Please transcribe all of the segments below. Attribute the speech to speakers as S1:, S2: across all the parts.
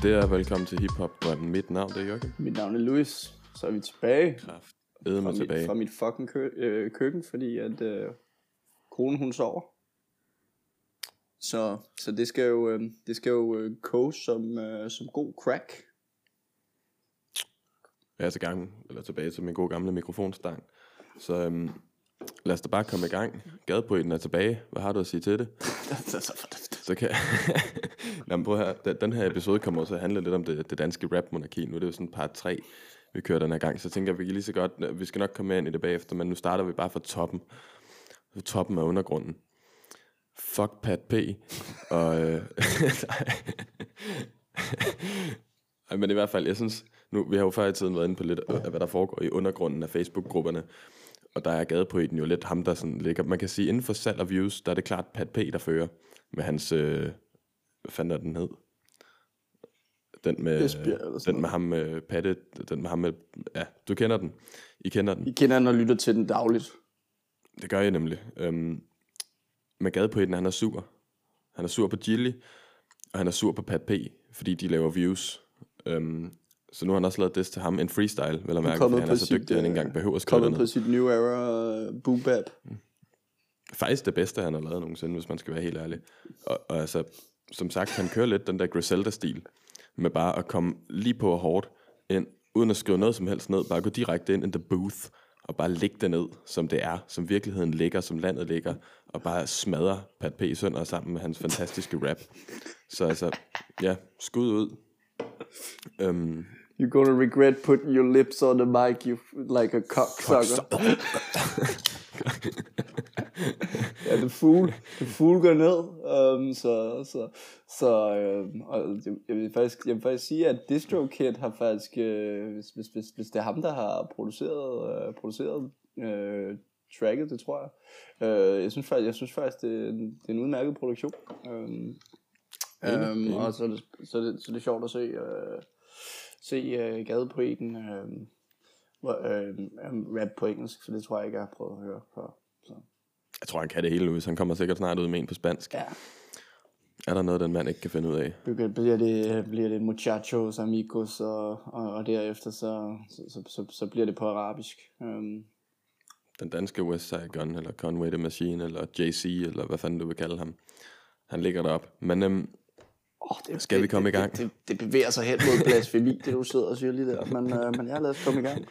S1: Så der? Velkommen til Hip Hop Drømmen. Mit navn det er Jørgen.
S2: Mit navn er Louis. Så er vi tilbage
S1: Kraft.
S2: Fra
S1: mig
S2: mit,
S1: tilbage.
S2: fra mit fucking kø, øh, køkken, fordi at øh, konen hun sover. Så, så det skal jo, øh, det skal jo øh, koges som, øh, som god crack.
S1: Jeg er til gang, eller tilbage til min gode gamle mikrofonstang. Så øhm, lad os da bare komme i gang. Gadepoeten er tilbage. Hvad har du at sige til det? Så kan Nå, men prøv her. Den, her episode kommer også at handle lidt om det, det danske rap-monarki. Nu er det jo sådan part 3, vi kører den her gang. Så jeg tænker, at vi kan lige så godt, vi skal nok komme ind i det bagefter, men nu starter vi bare fra toppen. Fra toppen af undergrunden. Fuck Pat P. Og, øh, Ej, men i hvert fald, jeg synes, nu, vi har jo før i tiden været inde på lidt af, hvad der foregår i undergrunden af Facebook-grupperne. Og der er gadepoeten jo lidt ham, der sådan ligger. Man kan sige, inden for salg og views, der er det klart Pat P, der fører med hans, øh, hvad fanden er den hed? Den med,
S2: Esbjerg eller
S1: den med ham med Patte, den med ham med, ja, du kender den. I kender den.
S2: I kender den og lytter til den dagligt.
S1: Det gør jeg nemlig. Øhm, med gadepoeten, han er sur. Han er sur på Gilly, og han er sur på Pat P, fordi de laver views. Øhm, så nu har han også lavet det til ham, en freestyle, vel at mærke, han er så dygtig, at han ikke
S2: øh,
S1: engang behøver at skrive
S2: Kommet på sit New Era uh, boom bap.
S1: Faktisk det bedste, han har lavet nogensinde, hvis man skal være helt ærlig. Og, og altså, som sagt, han kører lidt den der Griselda-stil, med bare at komme lige på hårdt ind, uden at skrive noget som helst ned, bare gå direkte ind in the booth, og bare lægge det ned, som det er, som virkeligheden ligger, som landet ligger, og bare smadre Pat P. Sønder sammen med hans fantastiske rap. Så altså, ja, skud ud. Øhm,
S2: You're gonna regret putting your lips on the mic, you like a cocksucker. ja, the fool, the fool går ned. Um, så så, så um, og jeg, vil faktisk, jeg vil faktisk sige, at DistroKid har faktisk, uh, hvis, hvis, hvis, hvis det er ham, der har produceret, uh, produceret uh, tracket, det tror jeg. Uh, jeg synes faktisk, jeg synes faktisk det, er en- det er en udmærket produktion. Um,
S1: enig.
S2: og så er, det, så, er det, så er det sjovt at se, uh, se uh, gadepoeten uh, uh, rap på engelsk, for det tror jeg ikke, jeg har prøvet at høre før. Så.
S1: jeg tror, han kan det hele, Louis. Han kommer sikkert snart ud med en på spansk.
S2: Ja,
S1: Er der noget, den mand ikke kan finde ud af?
S2: bliver det, bliver det muchachos, amigos, og, og, og derefter så, så, så, så, så bliver det på arabisk. Um,
S1: den danske West Side Gun, eller Conway the Machine, eller JC, eller hvad fanden du vil kalde ham. Han ligger derop. Men øhm,
S2: oh, det,
S1: Skal vi komme
S2: det,
S1: i gang?
S2: Det, det, det bevæger sig hen mod blasfemi, det du sidder og siger lige der. Men, uh, men ja, lad os komme i gang.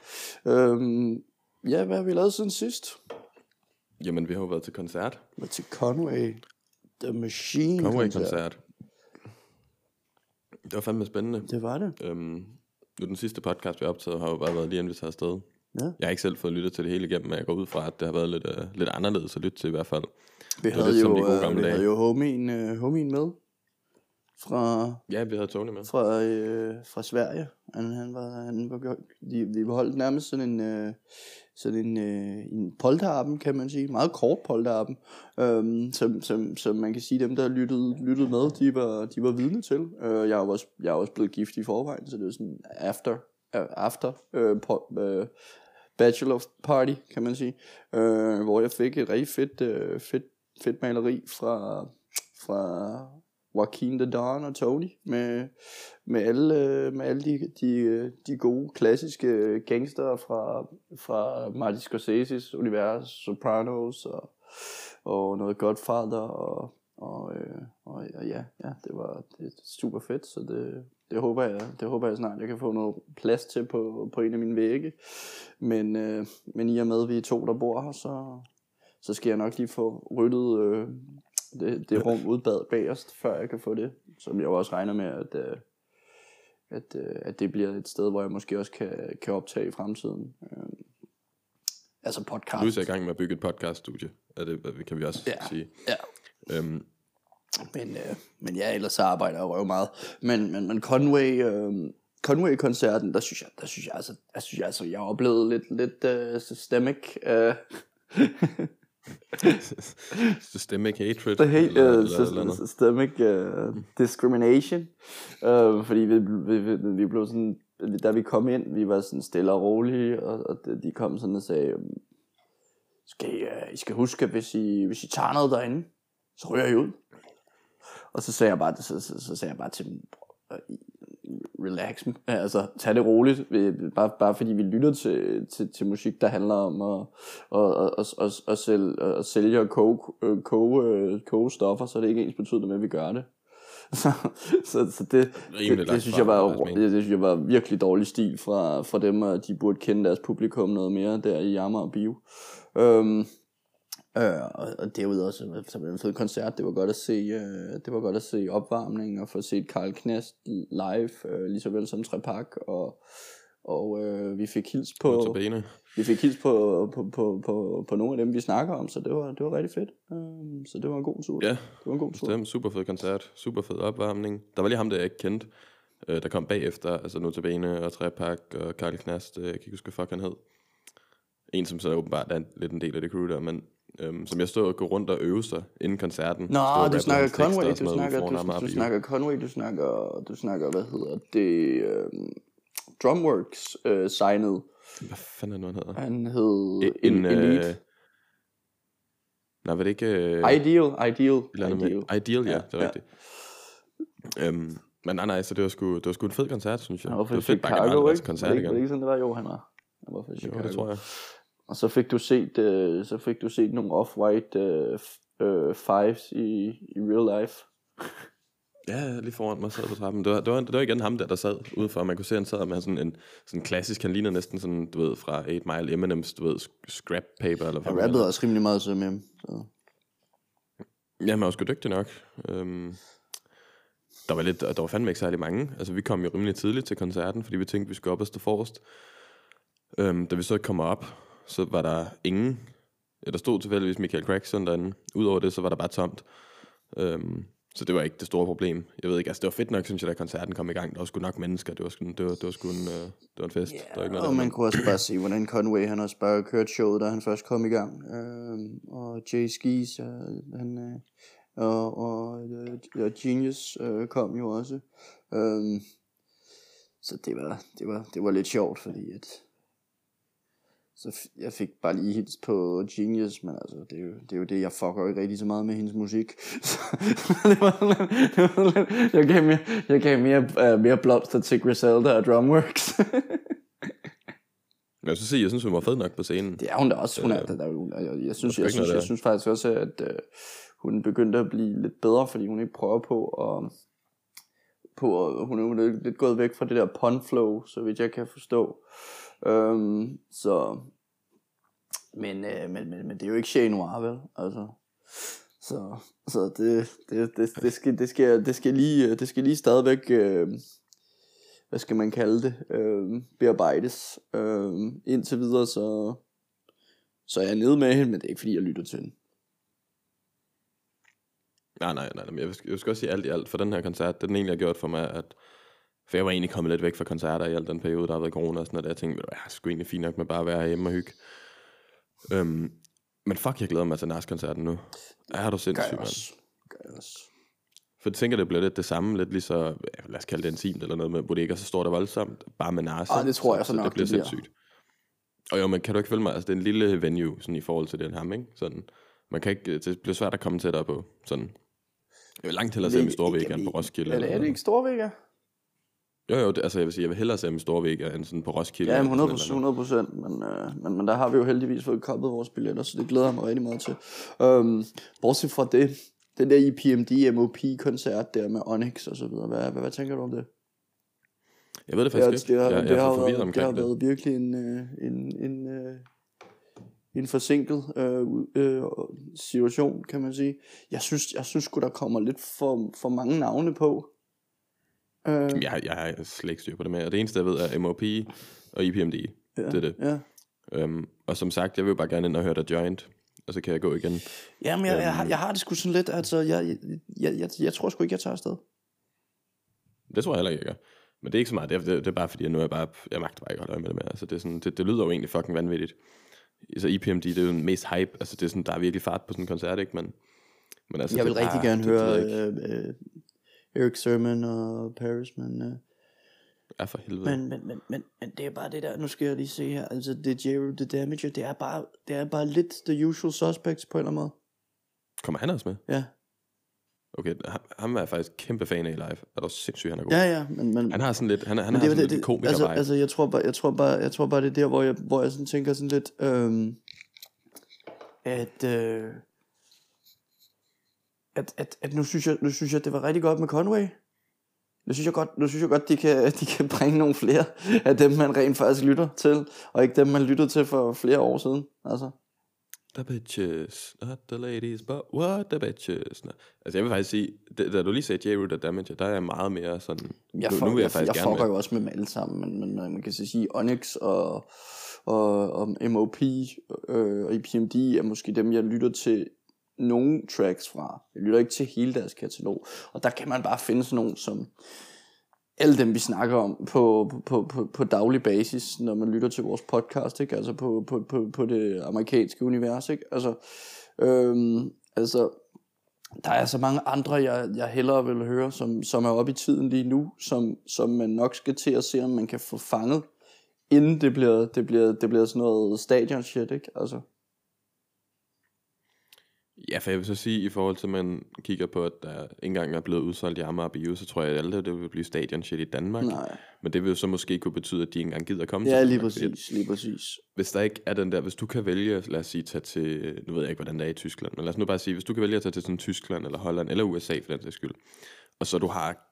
S2: Um, ja, hvad har vi lavet siden sidst?
S1: jamen, vi har jo været til koncert.
S2: Var til Conway The Machine
S1: Conway-koncert. Det var fandme spændende.
S2: Det var det.
S1: Øhm, nu den sidste podcast, vi har optaget, har jo bare været lige inden vi tager afsted.
S2: Ja.
S1: Jeg har ikke selv fået lyttet til det hele igennem, men jeg går ud fra, at det har været lidt, uh, lidt anderledes at lytte til i hvert fald.
S2: Vi havde jo,
S1: som de gode
S2: øh,
S1: gamle
S2: vi
S1: dage.
S2: havde jo homien, øh, homien med fra,
S1: Ja, vi havde Tony med.
S2: fra, øh, fra Sverige. Han, han var, han var, de, de holdt nærmest sådan en, øh, sådan en, øh, en polterappen, kan man sige. Meget kort polterappen. Øhm, som, som, som man kan sige, dem der lyttede, lyttede med, de var, de var vidne til. Øh, jeg, jo også, jeg er også blevet gift i forvejen, så det er sådan after, øh, after øh, po, øh, bachelor party, kan man sige. Øh, hvor jeg fik et rigtig fedt, øh, fedt, fedt maleri fra, fra Joaquin the Don og Tony med, med alle, øh, med alle de, de, de gode klassiske gangster fra, fra Martin Scorsese's univers, Sopranos og, og noget Godfather og, og, øh, og, og ja, ja, det var det super fedt, så det, det håber jeg, det håber jeg snart, jeg kan få noget plads til på, på en af mine vægge. Men, øh, men i og med, at vi er to, der bor her, så, så skal jeg nok lige få ryddet øh, det, det rum ud bag, bagerst, før jeg kan få det. Som jeg også regner med, at, øh, at, øh, at det bliver et sted, hvor jeg måske også kan, kan optage i fremtiden. Øh, altså podcast.
S1: Louis er i gang med at bygge et podcaststudie. Er det, kan vi også
S2: Ja.
S1: sige.
S2: Ja.
S1: Øhm,
S2: Men, øh, men ja, ellers så arbejder jeg røv meget. Men, men, men Conway, øh, Conway-koncerten, der synes jeg, der synes jeg altså, der synes jeg altså, jeg har oplevet lidt, lidt uh, systemic, uh,
S1: systemic hatred.
S2: the hate,
S1: eller,
S2: uh,
S1: eller, eller noget.
S2: systemic uh, discrimination. Uh, fordi vi, vi, vi, vi blev sådan, da vi kom ind, vi var sådan stille og rolige, og, og de- de kom sådan og sagde, øhm, skal I, uh, I skal huske, at hvis I, hvis I tager noget derinde, så ryger I ud. Og så sagde jeg bare, så, så, så sagde jeg bare til dem, relax, altså tag det roligt, bare, bare fordi vi lytter til, til, til musik, der handler om at, at, at, at, at, sælge, at sælge og koge, koge, koge stoffer, så er det ikke ens betydende med, at vi gør det. så, så, så det, det, det, det, synes jeg var, det, det synes jeg var virkelig dårlig stil fra, fra dem, og de burde kende deres publikum noget mere der i Jammer og Bio. Um, Øh, og, og derudover så, så var det en fed koncert. Det var godt at se, øh, det var godt at se opvarmning og få set Karl Knast live, øh, lige så vel som Trepak og og øh, vi fik hils på vi fik hils på, på, på, på, på nogle af dem vi snakker om, så det var det var rigtig fedt. Øh, så det var en god tur.
S1: Ja.
S2: Det var en god tur.
S1: Var super fed koncert, super fed opvarmning. Der var lige ham der jeg ikke kendte, øh, der kom bagefter, altså Notabene og Trepak og Karl Knast, øh, jeg kan ikke huske hvad fuck han hed. En som så åbenbart er lidt en del af det crew der, men øhm, som jeg stod og gå rundt og øve sig inden koncerten.
S2: Nå, du snakker Conway, du snakker, du, du, snakker Conway, du snakker, du snakker, hvad hedder det, øhm, Drumworks øh, signet.
S1: Hvad fanden er det, han hedder?
S2: Han hed
S1: en, en Elite. Øh, nej, var det ikke...
S2: Øh, ideal, Ideal.
S1: Ideal. Ideal, ja, det er ja. rigtigt. Øhm, men nej, nej, så det var sgu, det var sgu en fed koncert, synes jeg.
S2: Ja, det var
S1: fedt
S2: bare generelt koncert igen. Var det ikke sådan, det var? Jo, han var. Han var fra
S1: Chicago. Jo, det tror jeg.
S2: Og så fik du set, uh, så fik du set nogle off-white uh, uh, fives i, i real life.
S1: Ja, lige foran mig sad på trappen. Det var, det var, det var igen ham der, der sad ude for. Man kunne se, at han sad med sådan en sådan klassisk, han ligner næsten sådan, du ved, fra 8 Mile Eminems, du ved, scrap paper. Eller
S2: hvad han rappede også rimelig meget så med ham. Så.
S1: Ja, han var også dygtig nok. Um, der var lidt, der var fandme ikke særlig mange. Altså, vi kom jo rimelig tidligt til koncerten, fordi vi tænkte, vi skulle op og stå forrest. Um, da vi så kommer op, så var der ingen. Ja, der stod tilfældigvis Michael Crackson derinde. Udover det, så var der bare tomt. Um, så det var ikke det store problem. Jeg ved ikke, altså det var fedt nok, synes jeg, da koncerten kom i gang. Der var sgu nok mennesker. Det var sgu, det var, det var sgu en, uh, det var en fest.
S2: Yeah,
S1: der var
S2: ikke noget, og man kunne også bare se, hvordan Conway, han også bare kørt showet, da han først kom i gang. Uh, og Jay Skis, uh, han, uh, og, og, og Genius uh, kom jo også. Uh, så det var, det var, det var lidt sjovt, fordi at så jeg fik bare lige hits på Genius, men altså, det er jo det, er jo det jeg fucker ikke rigtig så meget med hendes musik. Så, det var det var jeg gav mere, jeg gav mere, uh, mere blomster til Griselda og Drumworks.
S1: jeg synes, jeg synes, hun var fed nok på scenen.
S2: Det er hun da også. Hun er, der, der, jeg, jeg, jeg, synes, jeg, synes, jeg synes faktisk også, at uh, hun begyndte at blive lidt bedre, fordi hun ikke prøver på at på, hun er lidt gået væk fra det der pun flow, så vidt jeg kan forstå. Øhm, så, men, øh, men, men, men det er jo ikke Shane Noir, vel? Altså, så, så det, det, det, det, skal, det, skal, det, skal lige, øh, det skal lige stadigvæk, øh, hvad skal man kalde det, øh, bearbejdes. Øh, indtil videre, så, så er jeg nede med hende, men det er ikke fordi, jeg lytter til hende.
S1: Nej, nej, nej, men Jeg, vil, jeg skal også sige alt i alt, for den her koncert, det den egentlig har gjort for mig, at for jeg var egentlig kommet lidt væk fra koncerter i al den periode, der har været corona og sådan noget. Jeg tænkte, jeg er sgu egentlig fint nok med bare at være hjemme og hygge. Øhm, men fuck, jeg glæder mig til Nas-koncerten nu. Er du sindssyg, mand?
S2: Gør også.
S1: For jeg tænker, det bliver lidt det samme, lidt lige så, lad os kalde det intimt eller noget med bodega, så står der voldsomt, bare med Nas.
S2: Ah, det tror jeg så, så nok,
S1: det bliver det sindssygt. Og jo, men kan du ikke følge mig, altså det er en lille venue, sådan i forhold til den ham, ikke? Sådan, man kan ikke, det bliver svært at komme tættere på, sådan. Jeg vil langt hellere se ham i Storvæg end på Roskilde.
S2: Er det, er det ikke Storvæg,
S1: jo, jo, det, altså jeg vil sige, jeg vil hellere se ham i Storvæg end sådan på Roskilde.
S2: Ja, 100 procent, men, øh, men, men der har vi jo heldigvis fået koppet vores billetter, så det glæder jeg mig rigtig meget til. Um, bortset fra det, den der IPMD MOP-koncert der med Onyx og så videre, hvad, hvad, hvad tænker du om det?
S1: Jeg ved det faktisk
S2: det,
S1: ikke.
S2: Det,
S1: jeg,
S2: det,
S1: jeg
S2: har,
S1: været,
S2: det har været virkelig en, øh, en, en, øh, en forsinket øh, øh, situation, kan man sige. Jeg synes, jeg synes der kommer lidt for, for mange navne på.
S1: Øh. Jeg, jeg har slet ikke styr på det med. Og det eneste, jeg ved, er MOP og IPMD.
S2: Ja,
S1: det er det.
S2: Ja.
S1: Øhm, og som sagt, jeg vil bare gerne ind og høre der Joint. Og så kan jeg gå igen.
S2: Jamen, jeg, øhm, jeg, har, jeg har det sgu sådan lidt, altså, jeg, jeg, jeg, jeg tror sgu ikke, jeg tager afsted.
S1: Det tror jeg heller ikke, jeg gør. Men det er ikke så meget, det er, det, det er bare fordi, at nu er jeg bare, jeg magter bare ikke holde øje med det mere. Altså, det, er sådan, det, det lyder jo egentlig fucking vanvittigt. Så IPMD, det er jo den mest hype, altså det er sådan, der er virkelig fart på sådan en koncert, ikke? Men, men altså,
S2: jeg vil rigtig
S1: bare,
S2: gerne
S1: det,
S2: høre
S1: det,
S2: øh, øh, Eric Sermon og Paris, men... Uh,
S1: ja, for helvede.
S2: Men, men, men, men, men, det er bare det der, nu skal jeg lige se her, altså det Jero The Damager, det er bare, det er bare lidt the usual suspects på en eller anden måde.
S1: Kommer han også med?
S2: Ja.
S1: Okay, ham, ham er jeg faktisk kæmpe fan af live. Er du sindssygt, han er god.
S2: Ja, ja, men, men,
S1: Han har sådan lidt, han, han har
S2: det,
S1: sådan
S2: det,
S1: lidt komiker
S2: altså, altså, jeg tror bare, jeg tror bare, jeg tror bare, det er der, hvor jeg, hvor jeg sådan tænker sådan lidt, øhm, at, øh, at, at, at nu synes jeg, nu synes jeg, det var rigtig godt med Conway. Nu synes jeg godt, nu synes jeg godt de, kan, de kan bringe nogle flere af dem, man rent faktisk lytter til, og ikke dem, man lyttede til for flere år siden. Altså.
S1: The bitches, not the ladies, but what the bitches. Nå. Altså jeg vil faktisk sige, da, da du lige sagde J-Root og Damage, der er jeg meget mere sådan,
S2: Jeg,
S1: nu,
S2: fuck,
S1: nu vil jeg,
S2: jeg,
S1: faktisk
S2: jeg
S1: gerne
S2: fucker jo også med dem alle sammen, men, men man kan så sige, Onyx og, og, og MOP øh, og IPMD er måske dem, jeg lytter til nogle tracks fra. Jeg lytter ikke til hele deres katalog. Og der kan man bare finde sådan nogle som alle dem, vi snakker om på, på, på, på daglig basis, når man lytter til vores podcast, ikke? altså på, på, på, på det amerikanske univers. Ikke? Altså, øhm, altså, der er så mange andre, jeg, jeg hellere vil høre, som, som er oppe i tiden lige nu, som, som man nok skal til at se, om man kan få fanget, inden det bliver, det bliver, det bliver sådan noget stadion shit, ikke? Altså,
S1: Ja, for jeg vil så sige, i forhold til, at man kigger på, at der ikke engang er blevet udsolgt i Amager Bio, så tror jeg, at alle det vil blive stadion shit i Danmark.
S2: nej.
S1: Men det vil jo så måske kunne betyde, at de ikke engang gider komme
S2: Ja,
S1: til
S2: lige
S1: Danmark, fordi
S2: præcis, lige præcis.
S1: hvis der ikke er den der, hvis du kan vælge, lad os sige, tage til, nu ved jeg ikke, hvordan det er i Tyskland, men lad os nu bare sige, hvis du kan vælge at tage til sådan Tyskland, eller Holland, eller USA for den sags skyld, og så du har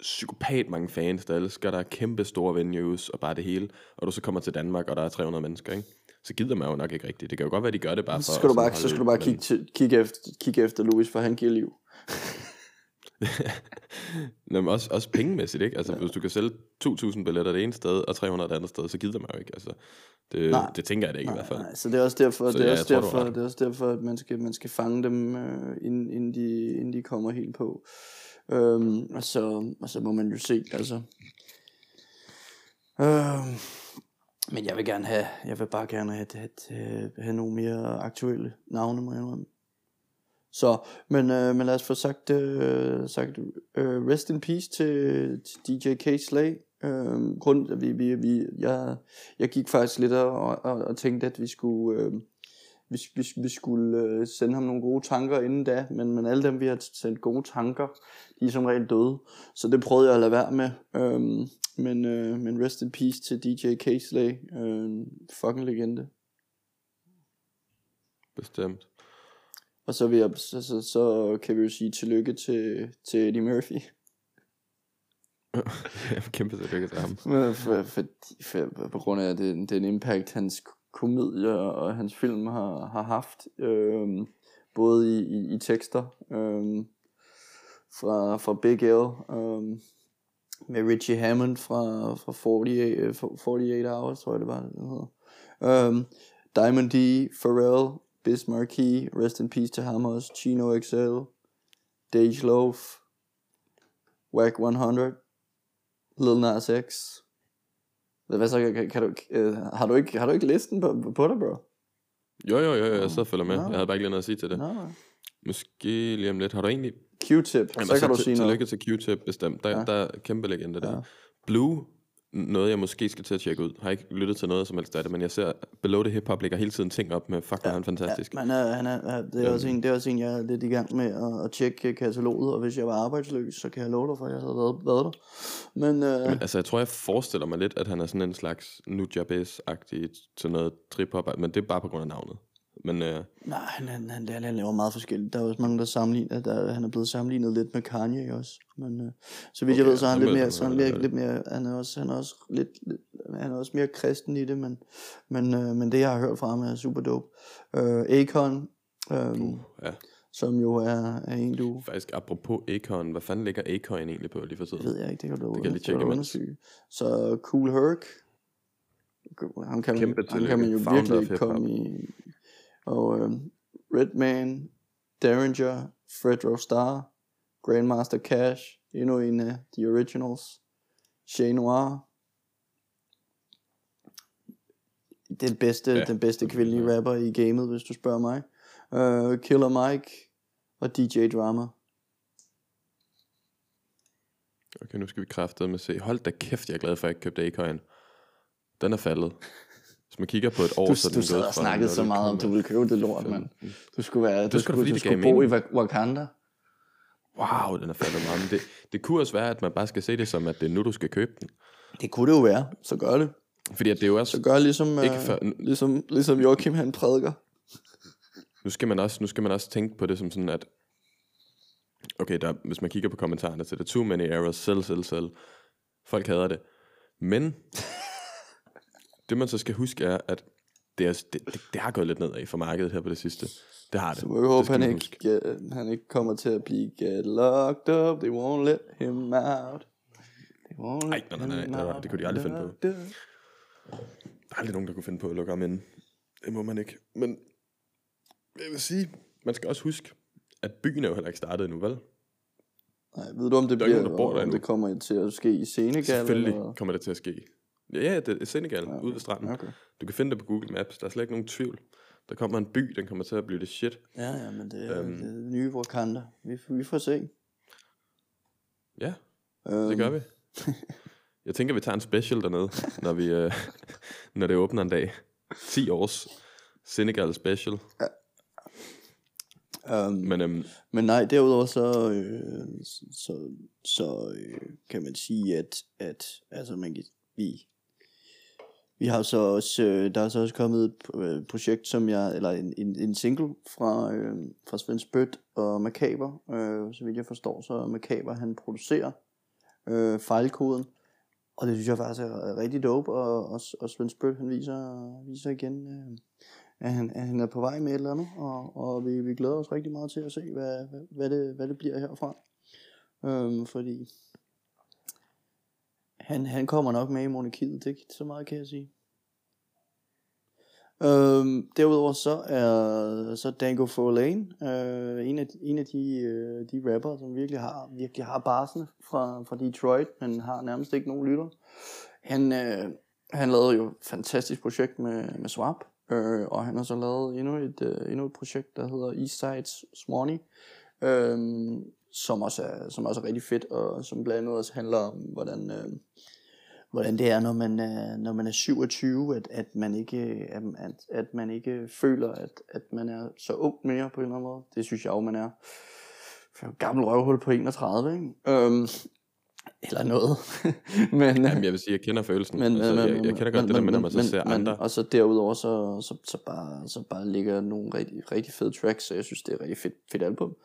S1: psykopat mange fans, der elsker der kæmpe store venues, og bare det hele, og du så kommer til Danmark, og der er 300 mennesker, ikke? Så gider man jo nok ikke rigtigt. Det kan jo godt være, de gør det bare for...
S2: Så skal du bare, så skal du bare kigge, til, kigge, efter, kigge efter Louis, for han giver liv.
S1: Nå, men også, også pengemæssigt, ikke? Altså, ja. hvis du kan sælge 2.000 billetter det ene sted, og 300 det andet sted, så gider man jo ikke. Altså, det,
S2: Nej.
S1: det tænker jeg da ikke i hvert fald.
S2: Nej, så det er også derfor,
S1: Så
S2: det er
S1: ja,
S2: også
S1: tror,
S2: derfor, det er også derfor, at man skal, man skal fange dem, øh, inden, inden, de, inden de kommer helt på. Øhm, og, så, og så må man jo se, altså. Øhm, men jeg vil gerne have, jeg vil bare gerne have, have, have, have nogle mere aktuelle navne, må jeg indrømme. Så, men, øh, men lad os få sagt, øh, sagt øh, rest in peace til, til DJ K. Slay. Øh, grund, at vi, vi, vi, jeg, jeg gik faktisk lidt og, og, og tænkte, at vi skulle, øh, vi, vi, vi skulle øh, sende ham nogle gode tanker inden da, men, men alle dem, vi har sendt gode tanker, de er som regel døde. Så det prøvede jeg at lade være med. Øh, men, øh, men rest in peace til DJ. Slay. Øh, fucking legende.
S1: Bestemt.
S2: Og så, vil jeg, så, så, så kan vi jo sige tillykke til, til Eddie Murphy.
S1: Kæmpe tillykke til ham.
S2: For, for, for, på grund af den, den impact, hans komedier og hans film har, har haft. Øhm, både i, i, i tekster øhm, fra, fra Big L. Øhm, med Richie Hammond fra, fra 48, øh, 48 Hours, tror jeg det var, det hedder. Øhm, Diamond D, Pharrell, Biz Markie, Rest in Peace til ham også, Chino XL, Dage Loaf, Wack 100, Lil Nas X. Hvad så, kan, kan du, øh, har, du ikke, har du ikke listen på, på dig, bro?
S1: Jo, jo, jo, jeg sidder og følger med.
S2: Nå.
S1: Jeg havde bare ikke lige noget at sige til det.
S2: Nej.
S1: Måske lige om lidt. Har du egentlig...
S2: Q-tip,
S1: Jamen,
S2: så kan du
S1: til-
S2: sige noget.
S1: Tillykke til Q-tip, bestemt. Der,
S2: Ja.
S1: ja. der er kæmpe legende der.
S2: Ja.
S1: Ja. Blue, noget jeg måske skal til at tjekke ud. Har ikke lyttet til noget som helst af det, men jeg ser, Below the Hip Hop ligger hele tiden ting op med, fuck, hvor er han fantastisk.
S2: Ja, men øh, han er, det, er også en, det er også en, jeg er lidt i gang med at, at tjekke kataloget, og hvis jeg var arbejdsløs, så kan jeg love dig for, at jeg havde været, været der. Men, øh,
S1: Men altså, jeg tror, jeg forestiller mig lidt, at han er sådan en slags Nujabes-agtig til noget trip-hop, men det er bare på grund af navnet. Men øh,
S2: nej, han, han, han, han laver meget forskelligt. Der er også mange, der sammenligner, der, han er blevet sammenlignet lidt med Kanye også. Men øh, så vidt jeg
S1: Okay,
S2: ved, så er han lidt
S1: jeg
S2: mere, så han
S1: høre
S2: lidt,
S1: det.
S2: mere, han er også, han er også lidt, han er også mere kristen i det, men, men, øh, men det, jeg har hørt fra ham, er super dope. Øh, Akon, øh,
S1: uh, ja.
S2: som jo er, er en, du
S1: Faktisk, apropos Akon, hvad fanden ligger Akon egentlig på lige for tiden?
S2: ved jeg ikke, det kan du,
S1: Det kan jeg lige
S2: det
S1: tjekke
S2: undersøge. Så Cool Herc, ham kan, man, ham kan man jo virkelig komme i. Og øh, Redman, Derringer, Fred Star, Grandmaster Cash, endnu en af de originals, Shay Noir. Det den bedste, ja.
S1: Ja.
S2: den bedste kvindelige rapper i gamet, hvis du spørger mig. Uh, Killer Mike og DJ Drama.
S1: Okay, nu skal vi kraftedeme med se. Hold da kæft, jeg er glad for, at jeg ikke købte Akon. Den er faldet. Hvis man kigger på et år,
S2: Du,
S1: så er
S2: du
S1: den
S2: sad
S1: gået
S2: og snakkede så
S1: 0,5
S2: meget om, du ville købe det lort, mand. Du skulle være, du skulle, du skulle bo i Wakanda.
S1: wow, den er faldet meget. Men det, det kunne også være, at man bare skal se det som, at det er nu, du skal købe den.
S2: Det kunne det jo være, så gør det.
S1: Fordi at det er jo også,
S2: Så gør ligesom,
S1: Ikke
S2: øh,
S1: før-
S2: ligesom, ligesom Joachim han prædiker.
S1: nu skal man også, nu skal man også tænke på det som sådan, at okay, der, hvis man kigger på kommentarerne til det, too many errors, sell, sell, sell. Folk hader det. Men det man så skal huske er, at det, er, det, det, det har gået lidt nedad for markedet her på det sidste. Det har det.
S2: Så må vi håbe, han ikke, uh, han ikke kommer til at blive get locked up. They won't let him out. They won't
S1: Ej,
S2: let
S1: nej, nej, nej,
S2: him
S1: det kunne de aldrig finde på. Der er aldrig nogen, der kunne finde på at lukke ham ind. Det må man ikke. Men jeg vil sige, man skal også huske, at byen er jo heller ikke startet endnu, vel?
S2: Nej, ved du om det
S1: Der er
S2: bliver,
S1: nogen, der bor der
S2: om det kommer til at ske i Senegal?
S1: Selvfølgelig
S2: Eller?
S1: kommer det til at ske. Ja, ja, det er Senegal, ja, ude ved stranden.
S2: Okay.
S1: Du kan finde det på Google Maps, der er slet ikke nogen tvivl. Der kommer en by, den kommer til at blive det shit.
S2: Ja, ja, men det er,
S1: Øhm.
S2: det er nye Wakanda. Vi, vi får se.
S1: Ja,
S2: Øhm,
S1: det gør vi. Jeg tænker, vi tager en special dernede, når, vi, øh, når det åbner en dag. 10 års Senegal special.
S2: Um,
S1: Men øhm,
S2: Men nej, derudover så, øh, så, så øh, kan man sige, at, at altså man kan, vi, vi har så også, øh, der er så også kommet et øh, projekt, som jeg, eller en, en, en single fra, øh, fra Svend Spødt og Macaber, øh, så vidt jeg forstår, så Macaber han producerer øh, fejlkoden, og det synes jeg faktisk er rigtig dope, og, og, og Svend Spødt han viser, viser igen, øh, at han, at han er på vej med et eller andet, og, og vi, vi glæder os rigtig meget til at se, hvad, hvad, hvad, det, hvad det bliver herfra. Øhm, fordi han, han kommer nok med i monarkiet, det er ikke så meget, kan jeg sige. Øhm, derudover så er så Dango Folane, øh, en, af, en af de, øh, de rapper, som virkelig har, virkelig har barsene fra, fra Detroit, men har nærmest ikke nogen lytter. Han, øh, han lavede jo et fantastisk projekt med, med Swap, øh, og han har så lavet endnu et, øh, endnu et projekt, der hedder Eastside Swanee, øh, som, også er, som også er rigtig fedt, og som blandt andet også handler om, hvordan, øh, hvordan det er, når man er, når man er 27, at, at, man ikke, at, at, at man ikke føler, at, at man er så ung mere på en eller anden måde. Det synes jeg jo, man er. For en gammel røvhul på 31, ikke? Øhm, eller noget. men,
S1: jamen, jeg vil sige, jeg kender følelsen.
S2: men,
S1: altså,
S2: men,
S1: jeg, jeg kender godt det der med, når man så
S2: men,
S1: ser
S2: men,
S1: andre.
S2: Og så derudover, så, så, så, bare, så bare ligger nogle rigtig, rigtig fede tracks, så jeg synes, det er et rigtig fedt, fedt album,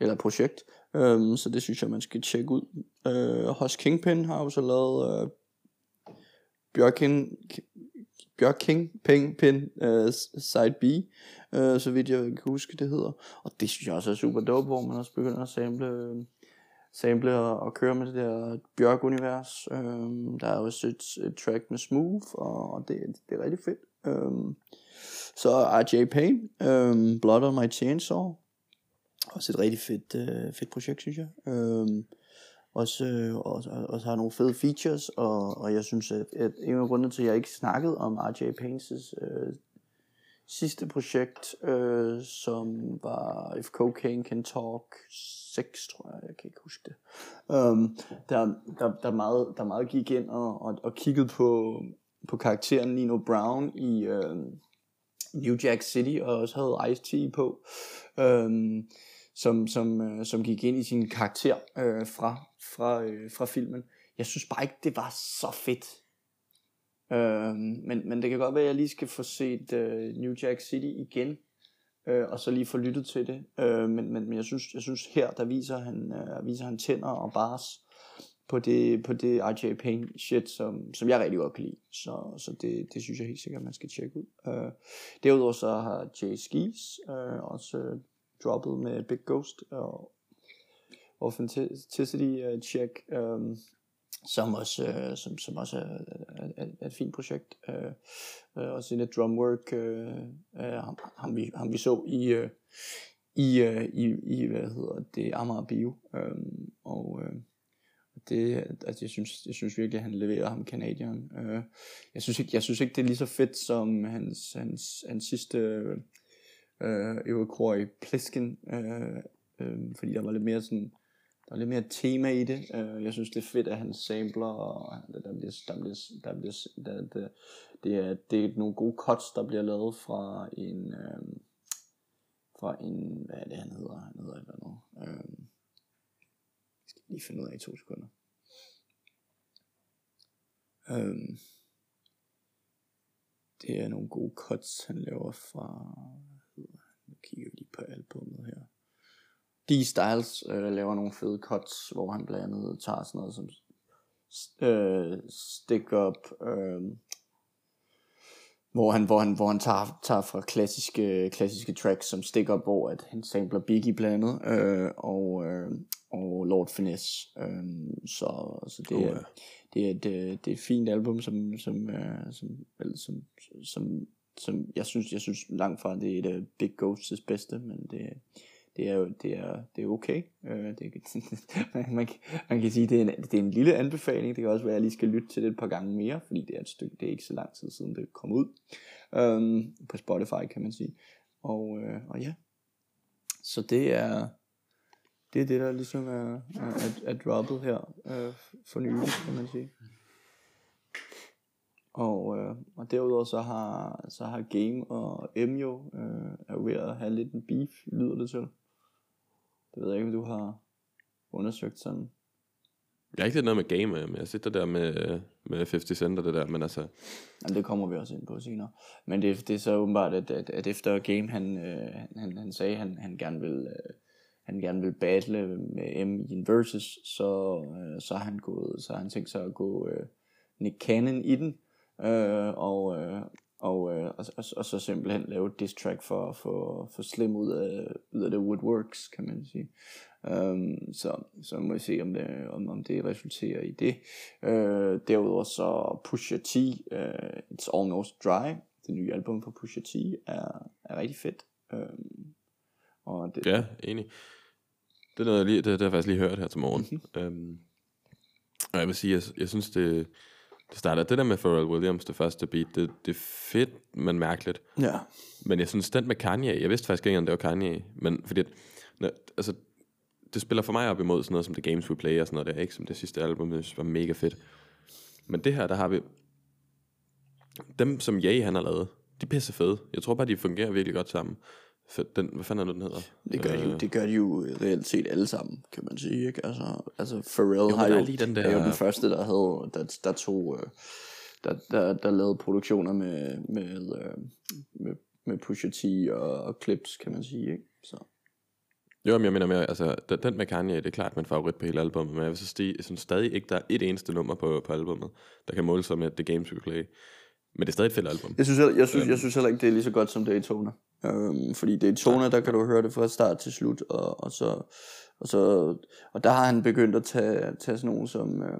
S2: eller projekt. Øhm, så det synes jeg, man skal tjekke ud. Øh, Hos Kingpin har jo så lavet øh, Bjørkin, Bjørking Ping Pin uh, Side B, uh, så vidt jeg kan huske, det hedder. Og det synes jeg også er super dope, hvor man også begynder at sample, sample og, og køre med det der Bjørk-univers. Um, der er også et, et track med Smooth, og, og det, det er rigtig fedt. Um, så RJ Payne, um, Blood on My Chainsaw. Også et rigtig fedt, øh, fedt projekt, synes jeg. Um, også, øh, også, også har nogle fede features, og, og jeg synes, at, at en af grundene til, at jeg ikke snakkede om RJ Paynes øh, sidste projekt, øh, som var If Cocaine Can Talk 6, tror jeg, jeg kan ikke huske det. Um, der, der, der, meget, der meget gik ind og, og, og kiggede på, på karakteren Nino Brown i øh, New Jack City, og også havde Ice-T på, øh, som, som, øh, som gik ind i sin karakter øh, fra, fra, øh, fra filmen. Jeg synes bare ikke, det var så fedt. Øh, men, men det kan godt være, at jeg lige skal få set øh, New Jack City igen, øh, og så lige få lyttet til det. Øh, men, men, men jeg synes, jeg synes her, der viser han, øh, viser han tænder og bars på det, på det RJ Payne shit, som, som jeg rigtig godt kan lide. Så, så det, det synes jeg helt sikkert, man skal tjekke ud. Øh, derudover så har Jay Skis øh, også droppet med Big Ghost og Authenticity uh, Check, um, som også, uh, som, som også er, er, er, er et fint projekt. Øh, uh, uh, også lidt drumwork, uh, uh, ham, ham, vi, ham vi så i, uh, i, uh, i, i, hvad hedder det, Amager Bio. Um, og uh, det, altså jeg synes, jeg synes virkelig, at han leverer ham kanadieren. Uh, jeg, synes ikke, jeg synes ikke, det er lige så fedt som hans, hans, hans sidste øh, Iroquois Pliskin, øh, øh, fordi der var lidt mere sådan, der var lidt mere tema i det. Øh, jeg synes, det er fedt, at han sampler, og der, der bliver, der bliver, der bliver, der, der, det, er, det er nogle gode cuts, der bliver lavet fra en, øh, fra en, hvad er det, han hedder? Han hedder eller noget. Øh, jeg skal lige finde ud af i to sekunder. Øhm, det er nogle gode cuts, han laver fra... Kigger vi lige på albumet her. D. Styles øh, laver nogle fede cuts, hvor han blandt andet tager sådan noget som øh, Stick Up, øh, hvor han, hvor han, hvor han tager, tager fra klassiske, klassiske tracks som Stick Up, hvor at han sampler Biggie blandt andet, øh, og, øh, og Lord Finesse. Øh, så, så det, er, det, er et, øh, det er et fint album, som, som, øh, som, vel, som, som, som jeg synes, jeg synes langt fra det er et uh, Big Ghosts bedste, men det, det er jo det er, det er okay. Øh, det, man, man, man kan sige, det er, en, det er en lille anbefaling. Det kan også være, at jeg lige skal lytte til det et par gange mere, fordi det er et stykke, det er ikke så lang tid siden, det kom ud. Øh, på Spotify, kan man sige. Og, øh, og ja, så det er, det er det, der ligesom er, er, er, er droppet her øh, for nylig, kan man sige. Og, øh, og derudover så har, så har Game og M jo øh, er ved at have lidt en beef, lyder det til. Det ved jeg ikke, om du har undersøgt sådan.
S1: Jeg har ikke set noget med game, men jeg har set det der med, med 50 Cent og det der, men altså...
S2: Jamen, det kommer vi også ind på senere. Men det, det er så åbenbart, at, at, at efter Game, han, øh, han, han sagde, at han, han gerne vil... Øh, han gerne vil battle med M i en versus, så, øh, så har han gået, så har han tænkt sig at gå øh, Nick Cannon i den, øh, og, øh, og, øh, og, og, og så simpelthen lave et diss track for, for, for Slim ud af, ud af det woodworks, kan man sige. Um, så, så må vi se, om det, om, om det resulterer i det. Uh, derudover så Pusha T, uh, It's Almost Dry, det nye album fra Pusha T, er, er rigtig fedt. Um,
S1: og det, ja, enig. Det er noget, jeg lige, det, det har jeg faktisk lige hørt her til morgen. Um, og jeg vil sige, jeg, jeg synes, det, det starter det der med Pharrell Williams, det første beat, det, det er fedt, men mærkeligt.
S2: Ja.
S1: Men jeg synes, den med Kanye, jeg vidste faktisk ikke, om det var Kanye, men fordi, når, altså, det spiller for mig op imod sådan noget som The Games We Play og sådan noget der, ikke? Som det sidste album, det var mega fedt. Men det her, der har vi, dem som Jay han har lavet, de er pisse fede. Jeg tror bare, de fungerer virkelig godt sammen. Den, hvad fanden er det, den hedder?
S2: Det gør, de jo, øh. det gør de jo reelt set alle sammen, kan man sige. Ikke? Altså, altså Pharrell jo, har jo, lige den der... er jo den første, der, havde, der, der tog... Øh, der, der, der lavede produktioner med, med, øh, med, med Pusha T og, og clips, kan man sige. Ikke? Så.
S1: Jo, men jeg mener mere, altså, den med Kanye, det er klart min favorit på hele albumet, men jeg, vil så stige, stadig ikke, der er et eneste nummer på, på albumet, der kan måle sig med The Games We Play. Men det er stadig et fedt album.
S2: Jeg synes, jeg, jeg, synes, øhm. jeg synes heller ikke, det er lige så godt som Daytona. Øhm, fordi Daytona, der kan du høre det fra start til slut, og, og så... Og, så, og der har han begyndt at tage, tage sådan nogen som, øh,